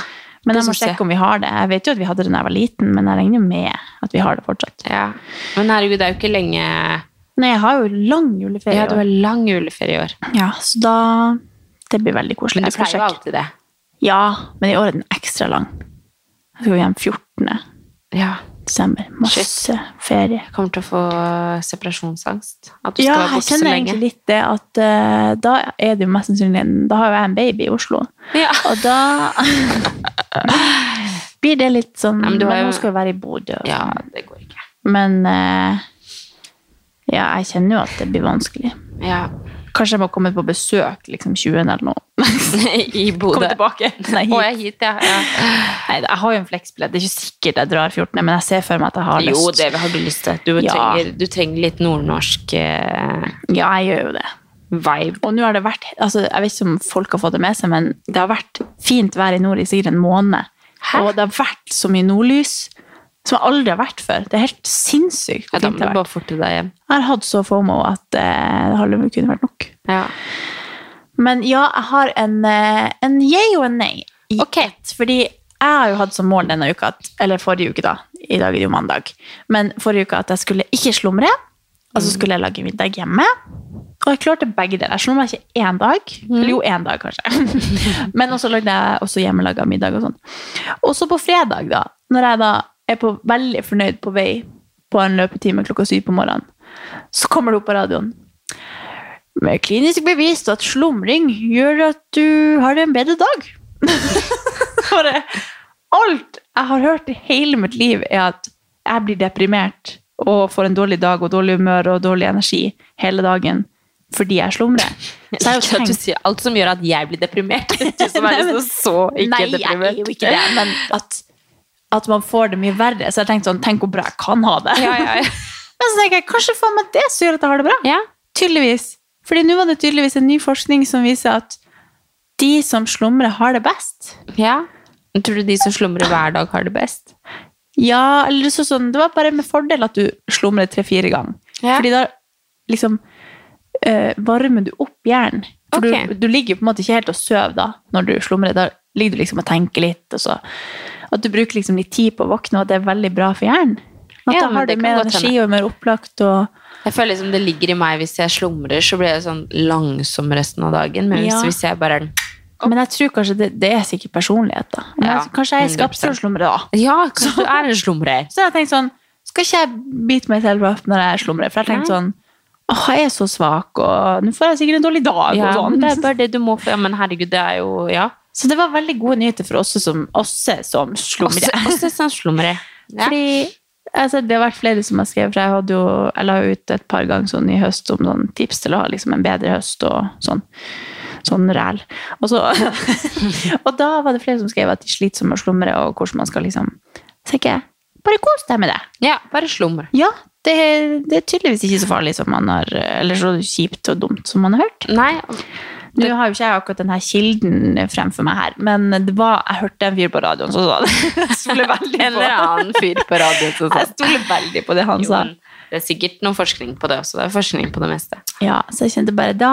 Men jeg må sjekke om vi har det. Jeg vet jo at vi hadde det da jeg var liten, men jeg regner med at vi har det fortsatt. ja. Men herregud, det er jo ikke lenge Nei, jeg har jo lang juleferie. Ja, du har lang juleferie i år. ja, så da Det blir veldig koselig. Men du pleier jo alltid det. Ja, men i år er den ekstra lang. Jeg skal hjem 14. Ja. desember. Masse ferie. Kommer til å få øh, separasjonsangst. At du Ja, skal være lenge. borte så kjenner egentlig litt det at uh, da er det jo mest sannsynlig Da har jo jeg en baby i Oslo. Ja. Og da blir det litt sånn Ja, men Men, jo- hun skal jo være i Bodø. ja, sånn. det går ikke. Men uh, ja, jeg kjenner jo at det blir vanskelig. Ja. Kanskje jeg må komme på besøk liksom 20. eller noe. I Bodø. Komme tilbake. Nei, Å, jeg er hit, ja. ja. Nei, jeg har jo en fleksbillett. Det er ikke sikkert jeg drar 14., men jeg ser for meg at jeg har lyst. Jo, det har du lyst til. Du, Ja. trenger, du trenger litt nordnorsk eh, Ja, jeg gjør jo det. vibe. Og nå har det vært, altså jeg vet ikke om folk har fått det med seg, men det har vært fint vær i nord i sikkert en måned. Og det har vært så mye nordlys som jeg aldri har vært før. Det er helt sinnssykt Ja, da må du bare forte deg hjem. Jeg har hatt så FOMO at eh, det hadde kunne vært nok. Ja. Men ja, jeg har en, eh, en yay og en nei i okay. ett. Fordi jeg har jo hatt som mål denne uka, eller forrige uke da, i dag er det jo mandag, men forrige uke at jeg skulle ikke slumre, Og så skulle jeg lage middag hjemme. Og jeg klarte begge deler. Jeg slumra ikke én dag. Eller jo, én dag, kanskje. Men også lagde jeg også hjemmelaga middag og sånn. Og så på fredag, da, når jeg da er på, veldig fornøyd på vei på en løpetime klokka syv på morgenen, så kommer det opp på radioen. Med klinisk bevist at slumring gjør at du har en bedre dag. For alt jeg har hørt i hele mitt liv, er at jeg blir deprimert og får en dårlig dag og dårlig humør og dårlig energi hele dagen fordi jeg slumrer. Så jeg ikke Ikke at du sier alt som gjør at jeg blir deprimert. Du som er liksom så ikke Nei, jeg er jo ikke det, men at, at man får det mye verre. Så jeg tenkte sånn, tenk hvor bra jeg kan ha det. Ja, ja, ja. Men så tenker jeg, kanskje faen meg det som gjør at jeg har det bra. Ja. Tydeligvis. Fordi nå var det tydeligvis en ny forskning som viser at de som slumrer, har det best. ja. Tror du de som slumrer hver dag, har det best? Ja, eller så sånn, det var bare med fordel at du slumrer tre-fire ganger. Fordi da liksom øh, varmer du opp hjernen. For okay. du, du ligger på en måte ikke helt og sover da, når du slumrer. Da ligger du liksom og tenker litt, og så at du bruker liksom litt tid på å våkne, og at det er veldig bra for hjernen. At Ja, da har du mer energi og mer opplagt. og... Jeg føler liksom det ligger i meg hvis jeg slumrer, så blir jeg sånn langsom resten av dagen. Men hvis, Ja. hvis jeg bare Men jeg tror kanskje det, det er sikkert personlighet, da. Ja, jeg, kanskje jeg er skapt for å slumre, da. Ja, kanskje du er en slumrer. Så jeg tenkte sånn, skal ikke jeg bite meg selv opp når jeg slumrer? For jeg tenkte sånn, åh, jeg er så svak, og nå får jeg sikkert en dårlig dag, og sånn. det er bare det du må få. Ja, men herregud, det er jo Ja. Så det var veldig gode nyheter for oss som, oss som slumrer. Slumrer. Ja. Fordi altså, det har vært flere som har skrevet, for jeg, hadde jo, jeg la ut et par ganger sånn i høst om sånn tips til å ha liksom en bedre høst og sånn. Sånn ræl. Og, så, og da var det flere som skrev at de sliter med å slumre, og hvordan man skal liksom Så jeg, bare kos deg med det. ja, bare slumre. Ja, det, det er tydeligvis ikke så farlig som man har Eller så kjipt og dumt som man har hørt. Nei, Nå har jo ikke jeg akkurat denne kilden fremfor meg her, men det var, jeg hørte en fyr på radioen som sa det. Jeg stoler veldig en på eller annen fyr på radioen som sa Jeg stoler veldig på det han Jo, sa. Det er sikkert noe forskning på det også. Det er forskning på det meste. Ja, så jeg kjente bare Da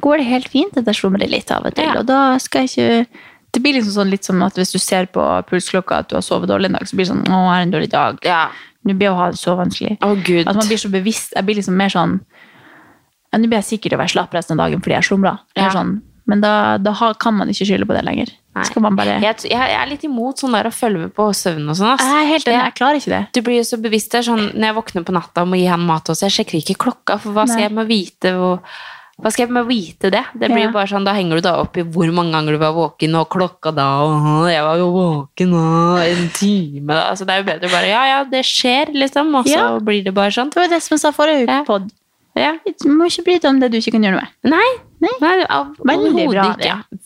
går det helt fint at jeg slumrer litt av og til. Ja. Og da skal jeg ikke Det blir liksom sånn litt som at hvis du ser på pulsklokka at du har sovet dårlig en dag, så blir det sånn Å, jeg har en dårlig dag. Ja. Nå blir det å ha det så vanskelig. Gud. At man blir så bevisst. Jeg blir liksom mer sånn Nå blir jeg sikkert å være slapp resten av dagen fordi jeg slumra. Ja. Sånn. Men da, da kan man ikke skylde på det lenger. Bare Jeg, jeg, er litt imot sånn der å følge med på søvn og sånn. Jeg helt jeg, jeg klarer ikke det. Du blir jo så bevisst der, sånn, Når jeg våkner på natta og må gi han mat også, jeg sjekker ikke klokka, for hva skal Nei. jeg med å vite hvor, hva skal jeg med å vite det? Det blir Ja. bare sånn, Da henger du da opp i hvor mange ganger du var våken, og klokka da, og jeg var jo våken og en time da. Altså, det er jo bedre bare Ja, ja, det skjer, liksom, og så Ja. blir det bare sånn. Det var det som jeg sa forrige Ja. Ja. Du må ikke bry deg om det du ikke kan gjøre noe med. Nei, Nei. nei overhodet bra, ikke.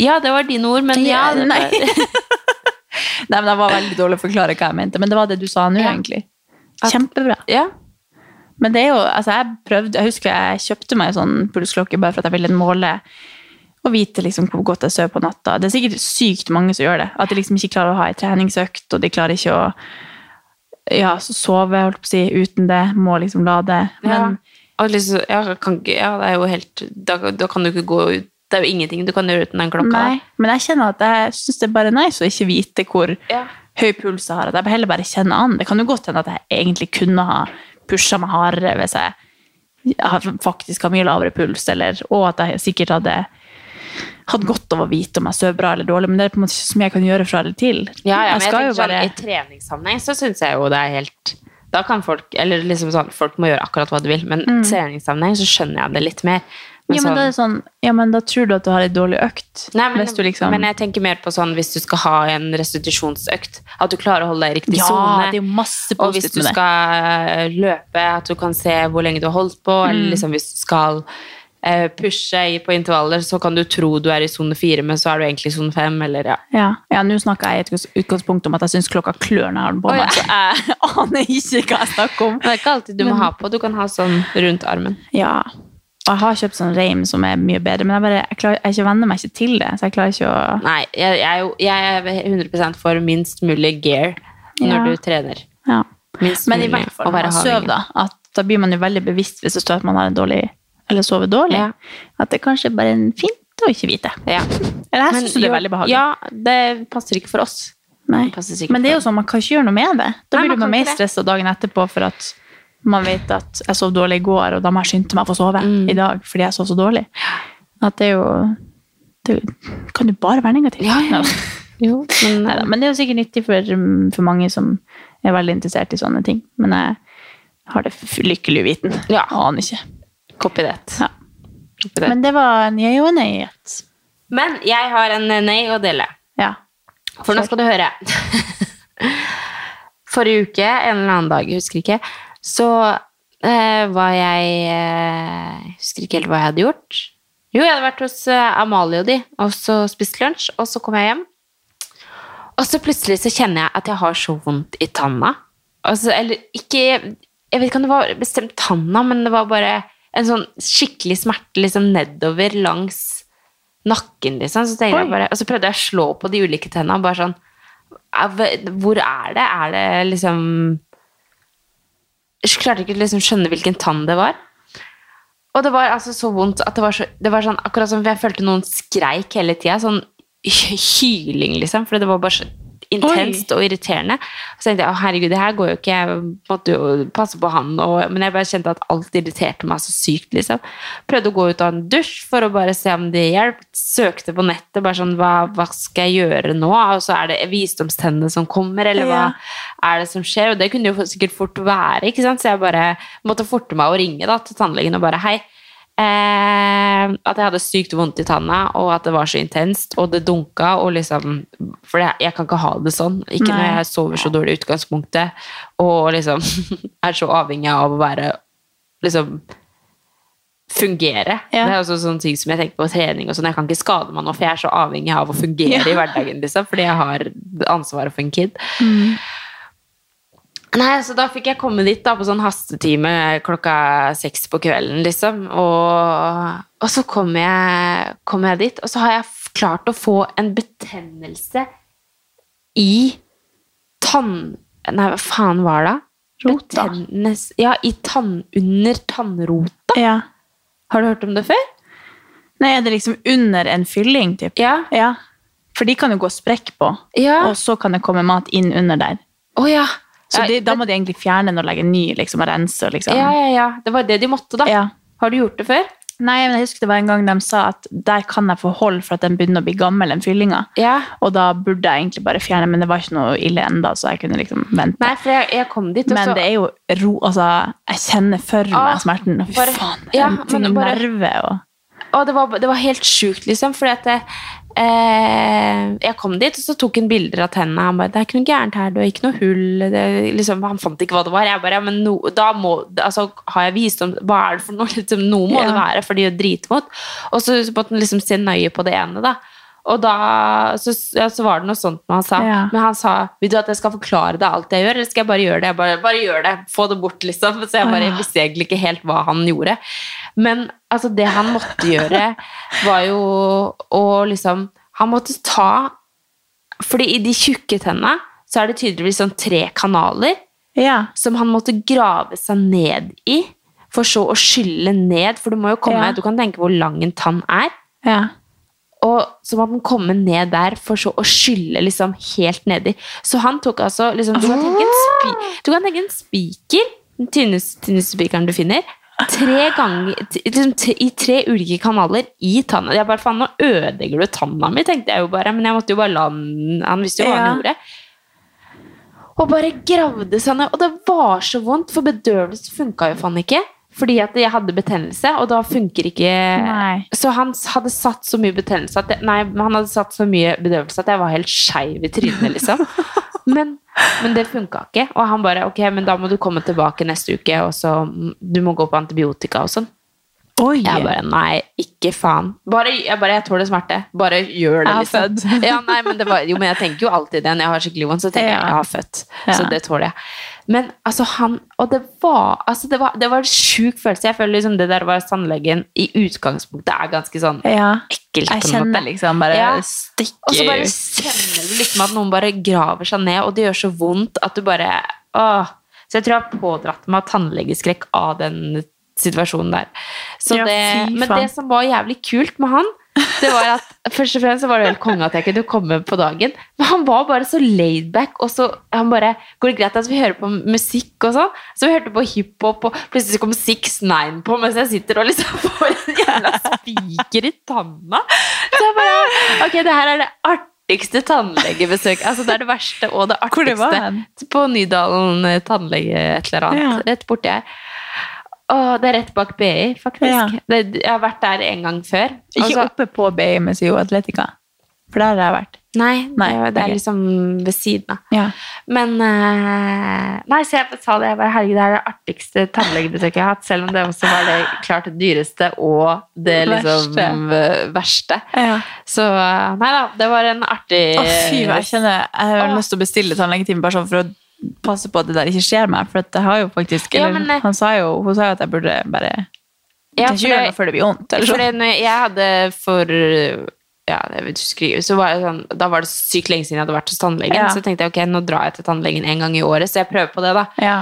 Ja, det var dine ord, men ja, Ja, nei. Nei, men Det var veldig dårlig å forklare hva jeg mente, men det var det du sa nå, Ja. egentlig. Kjempebra. ja. Men det er jo, altså jeg prøvde, jeg husker jeg kjøpte meg en sånn pulsklokke bare for at jeg ville måle og vite liksom hvor godt jeg sover på natta. Det er sikkert sykt mange som gjør det. At de liksom ikke klarer å ha en treningsøkt, og de klarer ikke å ja, sove holdt på å si, uten det. Må liksom lade. Men ja. Liksom, ja, kan ikke, ja, det er jo helt da, da kan du ikke gå ut Det er jo ingenting du kan gjøre uten den klokka. Nei, men jeg kjenner at jeg syns det er bare nice å ikke vite hvor Ja. høy puls jeg har. At jeg heller bare kjenner an. Det kan jo godt hende at jeg egentlig kunne ha pusha meg hardere hvis jeg faktisk har mye lavere puls, eller, og at jeg sikkert hadde hatt godt av å vite om jeg sover bra eller dårlig, men det er på en måte ikke så mye jeg kan gjøre fra eller til. Ja, ja, men jeg jeg tenker bare sånn, I treningssammenheng så syns jeg jo det er helt Da kan folk Eller liksom sånn, folk må gjøre akkurat hva de vil, men i treningssammenheng så skjønner jeg det litt mer. Men ja, men det sånn, ja, men da tror du at du har en dårlig økt. Nei, men, du liksom, men jeg tenker mer på sånn hvis du skal ha en restitusjonsøkt, at du klarer å holde deg i riktig ja, sone. masse Og hvis du skal løpe, at du kan se hvor lenge du har holdt på, Mm. eller liksom hvis du skal pushe på intervaller, så kan du tro du er i sone fire, men så er du egentlig i sone fem, eller ja. Ja, ja nå snakker jeg i et utgangspunkt om at jeg syns klokka klør når jeg har den på Oh, ja. så jeg aner ikke hva jeg snakker om. Det er ikke alltid du må ha på, du kan ha sånn rundt armen. Ja, og jeg har kjøpt sånn reim som er mye bedre, men jeg, bare, jeg, klarer, jeg venner meg ikke til det, så jeg klarer ikke å... Nei, jeg, jeg, jeg er 100% for minst mulig gear når Ja. du trener. Ja. Minst Men i hvert fall å være søv, da, at da blir man jo veldig bevisst hvis det står at man har en dårlig, eller sove dårlig. Ja. At det kanskje bare er en fint å ikke vite. Ja. Eller jeg syns det er veldig behagelig. Ja, det passer ikke for oss. Nei. Det Men det er jo sånn, man kan ikke gjøre noe med det. Da Nei, blir man du mer stressa dagen etterpå for at man vet at jeg sov dårlig i går, og da må jeg skynde meg å få sove Mm. i dag fordi jeg sov så dårlig. At det er jo Det kan jo bare være negativt. Ja, ja. Jo, men, Neida, men det er jo sikkert nyttig for, for mange som er veldig interessert i sånne ting. Men jeg har det lykkelig uviten. Ja. Aner ikke. Copy that. Ja. Copy that. Men det var en jeg og en nøyhet. Men jeg har en eh, nei å dele. Ja. For nå skal du høre. Forrige uke, en eller annen dag, jeg husker ikke, så eh, var jeg eh, Husker ikke helt hva jeg hadde gjort. Jo, jeg hadde vært hos eh, Amalie og de, og så spist lunsj, og så kom jeg hjem. Og så plutselig så kjenner jeg at jeg har så vondt i tanna. Altså, eller ikke Jeg vet ikke om det var bestemt tanna, men det var bare en sånn skikkelig smerte liksom nedover langs nakken, liksom. Så jeg bare, og så prøvde jeg å slå på de ulike tenna, bare sånn Hvor er det? Er det liksom Jeg klarte ikke å liksom skjønne hvilken tann det var. Og det var altså så vondt at det var, så, det var sånn, akkurat som jeg følte noen skreik hele tida. Sånn hyling, liksom. For det var bare så intenst og irriterende. Så tenkte jeg å herregud, det her går jo ikke, jeg måtte jo passe på han. Og, men jeg bare kjente at alt irriterte meg så sykt, liksom. Prøvde å gå ut av en dusj for å bare se om det hjalp. Søkte på nettet, bare sånn hva, hva skal jeg gjøre nå? Og så er det visdomstennene som kommer, eller hva er det som skjer? Og det kunne jo sikkert fort være, ikke sant? Så jeg bare måtte forte meg å ringe da, til tannlegen og bare hei. Eh, at jeg hadde sykt vondt i tanna, og at det var så intenst, og det dunka, og liksom For jeg, jeg kan ikke ha det sånn. Ikke når jeg sover så dårlig i utgangspunktet, og liksom er så avhengig av å være liksom Fungere. Ja. Det er også sånne ting som jeg tenker på trening og sånn. Jeg kan ikke skade meg nå, for jeg er så avhengig av å fungere i hverdagen, liksom, fordi jeg har ansvaret for en kid. Nei, så da fikk jeg komme dit da på sånn hastetime klokka seks på kvelden, liksom. Og, og så kom jeg, kom jeg dit, og så har jeg klart å få en betennelse i tann... Nei, hva faen var det? Rota. Betennes, ja, i tann... Under tannrota. Ja. Har du hørt om det før? Nei, er det liksom under en fylling, typ? Ja. Ja. For de kan jo gå sprekk på, Ja. og så kan det komme mat inn under der. Å ja. Så Ja, de, da må de egentlig fjerne den og legge en ny, liksom, og rense og liksom. Ja, ja, ja. Det var det de måtte, da. Ja. Har du gjort det før? Nei, men jeg husker det var en gang de sa at der kan jeg få hold for at den begynner å bli gammel, den fyllinga. Ja. Og da burde jeg egentlig bare fjerne, men det var ikke noe ille enda, så jeg kunne liksom vente. Nei, for jeg, jeg kom dit, også. Men det er jo ro, altså, jeg kjenner for Ah, meg smerten. Fy bare- faen, ja, en bare- nerve og... Og det var, det var helt sjukt, liksom. Fordi at det, eh, Jeg kom dit, og så tok han bilder av tennene. Han bare 'Det er ikke noe gærent her, det er ikke noe hull.' Det, liksom, han fant ikke hva det var. Jeg bare, ja, men no, da må, altså, Har jeg visdom Hva er det for noe? Liksom, noe må Ja. det være, for de gjør dritvondt. Og så måtte han liksom se nøye på det ene, da. Og da så, ja, så var det noe sånt han sa. Ja. Men han sa 'Vil du at jeg skal forklare deg alt jeg gjør, eller skal jeg bare gjøre det?' Jeg bare, bare gjør det. Få det bort, liksom. Så jeg bare jeg visste egentlig ikke helt hva han gjorde. Men altså, det han måtte gjøre, var jo å liksom Han måtte ta Fordi i de tjukke tennene så er det tydeligvis sånn tre kanaler Ja. som han måtte grave seg ned i, for så å skylle ned. For du må jo komme Ja. Du kan tenke hvor lang en tann er. Ja. Og så må den komme ned der for så å skylle liksom helt nedi. Så han tok altså liksom, Du kan tenke en, spi, du kan tenke en spiker, den tynneste spikeren du finner, tre ganger, liksom, i tre ulike kanaler i tanna. Jeg bare, faen, nå ødelegger du tanna mi, tenkte jeg jo bare. Men jeg måtte jo bare la den Han visste jo hva han gjorde. Og bare gravde seg ned. Og det var så vondt, for bedøvelse funka jo faen ikke. Fordi at jeg hadde betennelse, og da funker ikke Nei. Så han hadde satt så mye betennelse at jeg, Nei, han hadde satt så mye bedøvelse at jeg var helt skeiv i trynet, liksom. Men, men det funka ikke. Og han bare Ok, men da må du komme tilbake neste uke, og så Du må gå på antibiotika og sånn. Oi! Jeg bare Nei, ikke faen. Bare, jeg bare, jeg tåler smerte. Bare gjør det, Jeg har liksom. født. Ja, nei, men det var, jo, men jeg tenker jo alltid det når jeg har skikkelig vondt. Så tenker jeg jeg har født. Ja. Så det tåler jeg. Men altså, han Og det var altså, det var, det var en sjuk følelse. Jeg føler liksom det der var tannlegen i utgangspunktet er ganske sånn Ja. ekkelt. Jeg kjenner det. liksom bare Ja. stikker Og så bare kjenner du liksom at noen bare graver seg ned, og det gjør så vondt at du bare åh. Så jeg tror jeg har pådratt meg tannlegeskrekk av den situasjonen der. Så Ja, det, men det som var jævlig kult med han, det var at Først og fremst så var det helt konge at jeg kunne komme på dagen. Men han var bare så laidback. Og så han bare Går det greit at vi hører på musikk og sånn? Så vi hørte på hiphop, og plutselig kom Six Nine på mens jeg sitter og liksom får en jævla spiker i tanna. Så jeg bare Ok, det her er det artigste tannlegebesøk. Altså, det er det verste og det Hvor det var artigste. På Nydalen tannlege et eller annet. Ja. Rett borti her. Åh, det er rett bak BI, faktisk. Ja. Det, jeg har vært der en gang før. Ikke Altså- oppe på BI med SIO Atletica. For der har jeg vært. Nei, Nei, det, det er liksom ved siden av. Ja. Men eh, Nei, så jeg sa det. Jeg bare, herregud, det er det artigste tannlegebesøket jeg har hatt. Selv om det også var det klart det dyreste og det liksom Verste. eh, verste. Ja. Så eh, nei da, det var en artig Å, fy, jeg kjenner jeg har lyst til å bestille tannlegetime bare sånn for å passe på at det der ikke skjer meg. For det har jo faktisk Ja, eller, men, eh, han sa jo, Hun sa jo at jeg burde bare Ja, ikke gjøre noe før det blir vondt. Eller For sånn. det, når jeg hadde for ja, jeg vet ikke, så var sånn, Da var det sykt lenge siden jeg hadde vært hos tannlegen. Ja. Så tenkte jeg ok, nå drar jeg til tannlegen en gang i året, så jeg prøver på det. da Ja.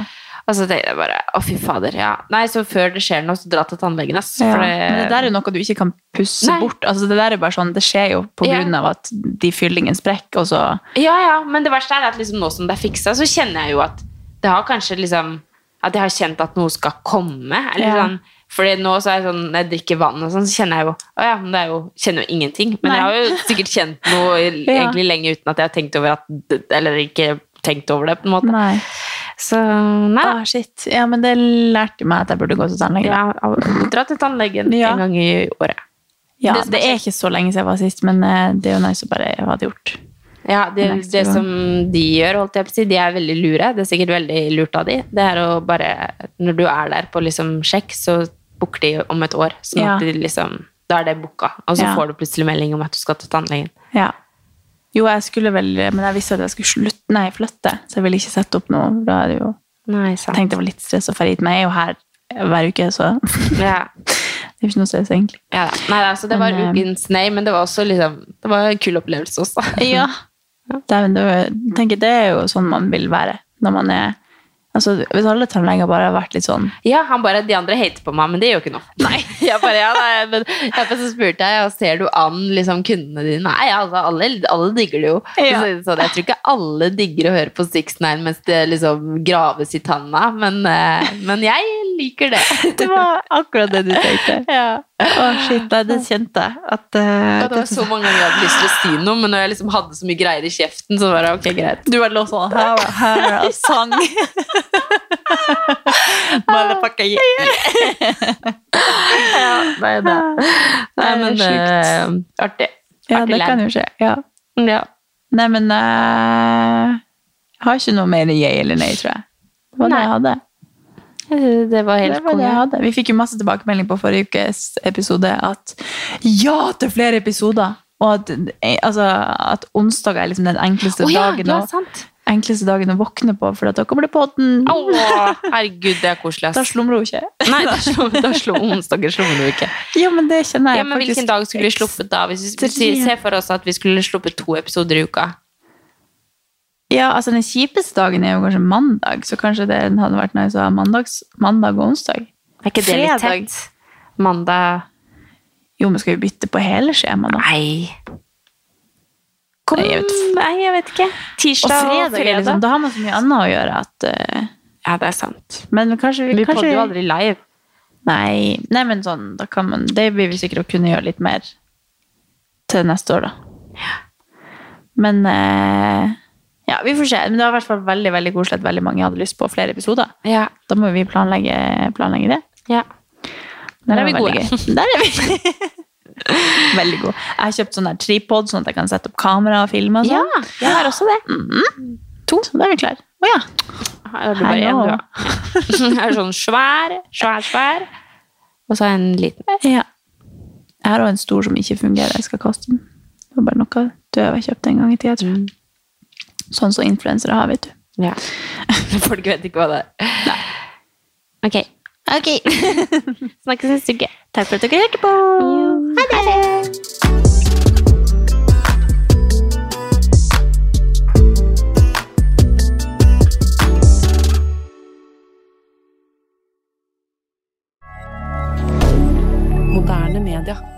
Og så tenkte jeg bare å, fy fader. ja. Nei, så før det skjer noe, så dra til tannlegen. ass. Ja. For Men det der er jo noe du ikke kan pusse Nei. bort. Altså, det der er bare sånn, det skjer jo på Ja. grunn av at de fyllingene sprekker, og så Ja, ja, men det verste er at liksom nå som det er fiksa, så kjenner jeg jo at det har kanskje liksom At jeg har kjent at noe skal komme. Eller Ja. sånn, fordi nå så er jeg sånn, når jeg drikker vann og sånn, så kjenner jeg jo Å ja, men det er jo, kjenner jo ingenting. Men Nei. jeg har jo sikkert kjent noe Ja. egentlig lenge uten at jeg har tenkt over at Eller ikke tenkt over det, på en måte. Nei. Så nei da. Ah, shit. Ja, men det lærte meg at jeg burde gå til tannlegen. Ja, dra til tannlegen Ja. en gang i året. Ja, Det det er ikke så lenge siden jeg var sist, men eh, det er jo nice å bare ha det gjort. Ja, det, det som de gjør, holdt jeg på å si, de er veldig lure. Det er sikkert veldig lurt av de. Det er å bare, når du er der på liksom sjekk, så booker de om et år. Sånn Ja. at de liksom, da er det booka. Og så Ja. får du plutselig melding om at du skal til tannlegen. Ja. Jo, jeg skulle vel, men jeg visste at jeg skulle slutte, nei, flytte, så jeg ville ikke sette opp noe. Da er det jo, Nei, jeg tenkte det var litt stress å dra hit, men jeg er jo her hver uke, så Ja. det er ikke noe stress egentlig. Ja. Nei, altså, det var Men, eh, ukens nei, men det var også liksom, det var en kul opplevelse også. Ja. Dæven, det, det, tenker det er jo sånn man vil være når man er Altså, hvis alle tannleger bare har vært litt sånn Ja, han bare, de andre hater på meg, men det gjør ikke noe. Nei, jeg bare, ja, nei, men derfor så spurte jeg, ja, ser du an liksom kundene dine? Nei, altså, alle, alle digger det jo. Ja. Så, så, jeg tror ikke alle digger å høre på Six Nine mens det liksom graves i tanna, men, eh, men jeg liker det. Det var akkurat det du tenkte. Ja. Å, shit, nei, det kjente jeg. At, uh, det var så mange ganger jeg hadde lyst til å si noe, men når jeg liksom hadde så mye greier i kjeften, så var det ok, greit. Du var låst sånn her, her og sang. Motherfucker. Ja, nei, det. Nei, men Det er eh, artig. Ja, det kan jo skje. Ja. Ja. Nei, men uh, Jeg har ikke noe mer jeg eller nei, tror jeg. Det var det jeg hadde. Det var helt konge. Vi fikk jo masse tilbakemelding på forrige ukes episode at ja til flere episoder! Og at, eh, altså, at onsdag er liksom den enkleste, oh, ja, dagen, ja, sant. enkleste dagen å våkne på, for da kommer det podden. Åh, herregud, det er koselig. Da slumrer hun ikke. Nei, da slumrer, da slumrer hun ikke. Ja, men det kjenner jeg Ja, men faktisk. Hvilken dag skulle vi sluppet da? Hvis vi ser for oss at vi skulle sluppet to episoder i uka. Ja, altså Den kjipeste dagen er jo kanskje mandag, så kanskje det hadde vært nice å ha mandag og onsdag. Er ikke det litt Fredag. tett? Mandag Jo, men skal vi bytte på hele skjemaet, da? Nei. Kom, jeg vet- nei, jeg vet ikke. Tirsdag og fredag, fredag. er liksom, da har man så mye annet å gjøre at uh... Ja, det er sant. Men kanskje Vi kanskje, podder jo aldri live. Nei, nei, men sånn, da kan man Det blir vi sikkert å kunne gjøre litt mer til neste år, da. Ja. Men eh, Ja, vi får se. Men det var i hvert fall veldig veldig koselig at veldig mange hadde lyst på flere episoder. Ja. Da må vi planlegge, planlegge det. ja. Der, Der er vi gode. gøy. Der er vi Veldig god. Jeg har kjøpt sånn der tripod, sånn at jeg kan sette opp kamera og filme. og Ja, sånn. jeg har også det. To, så da er vi klare. Å ja. er det bare én, du, da. Jeg er sånn svær, svær, svær. Og så en liten. ja. Jeg har òg en stor som ikke fungerer. Jeg skal kaste den. Det var bare noe døv jeg kjøpte en gang i tida, tror jeg. Sånn som influensere har, vet du. Ja. Folk vet ikke hva det er. Ok. Ok. Snakkes neste uke. Takk for at dere hørte på. Ha det! Moderne media.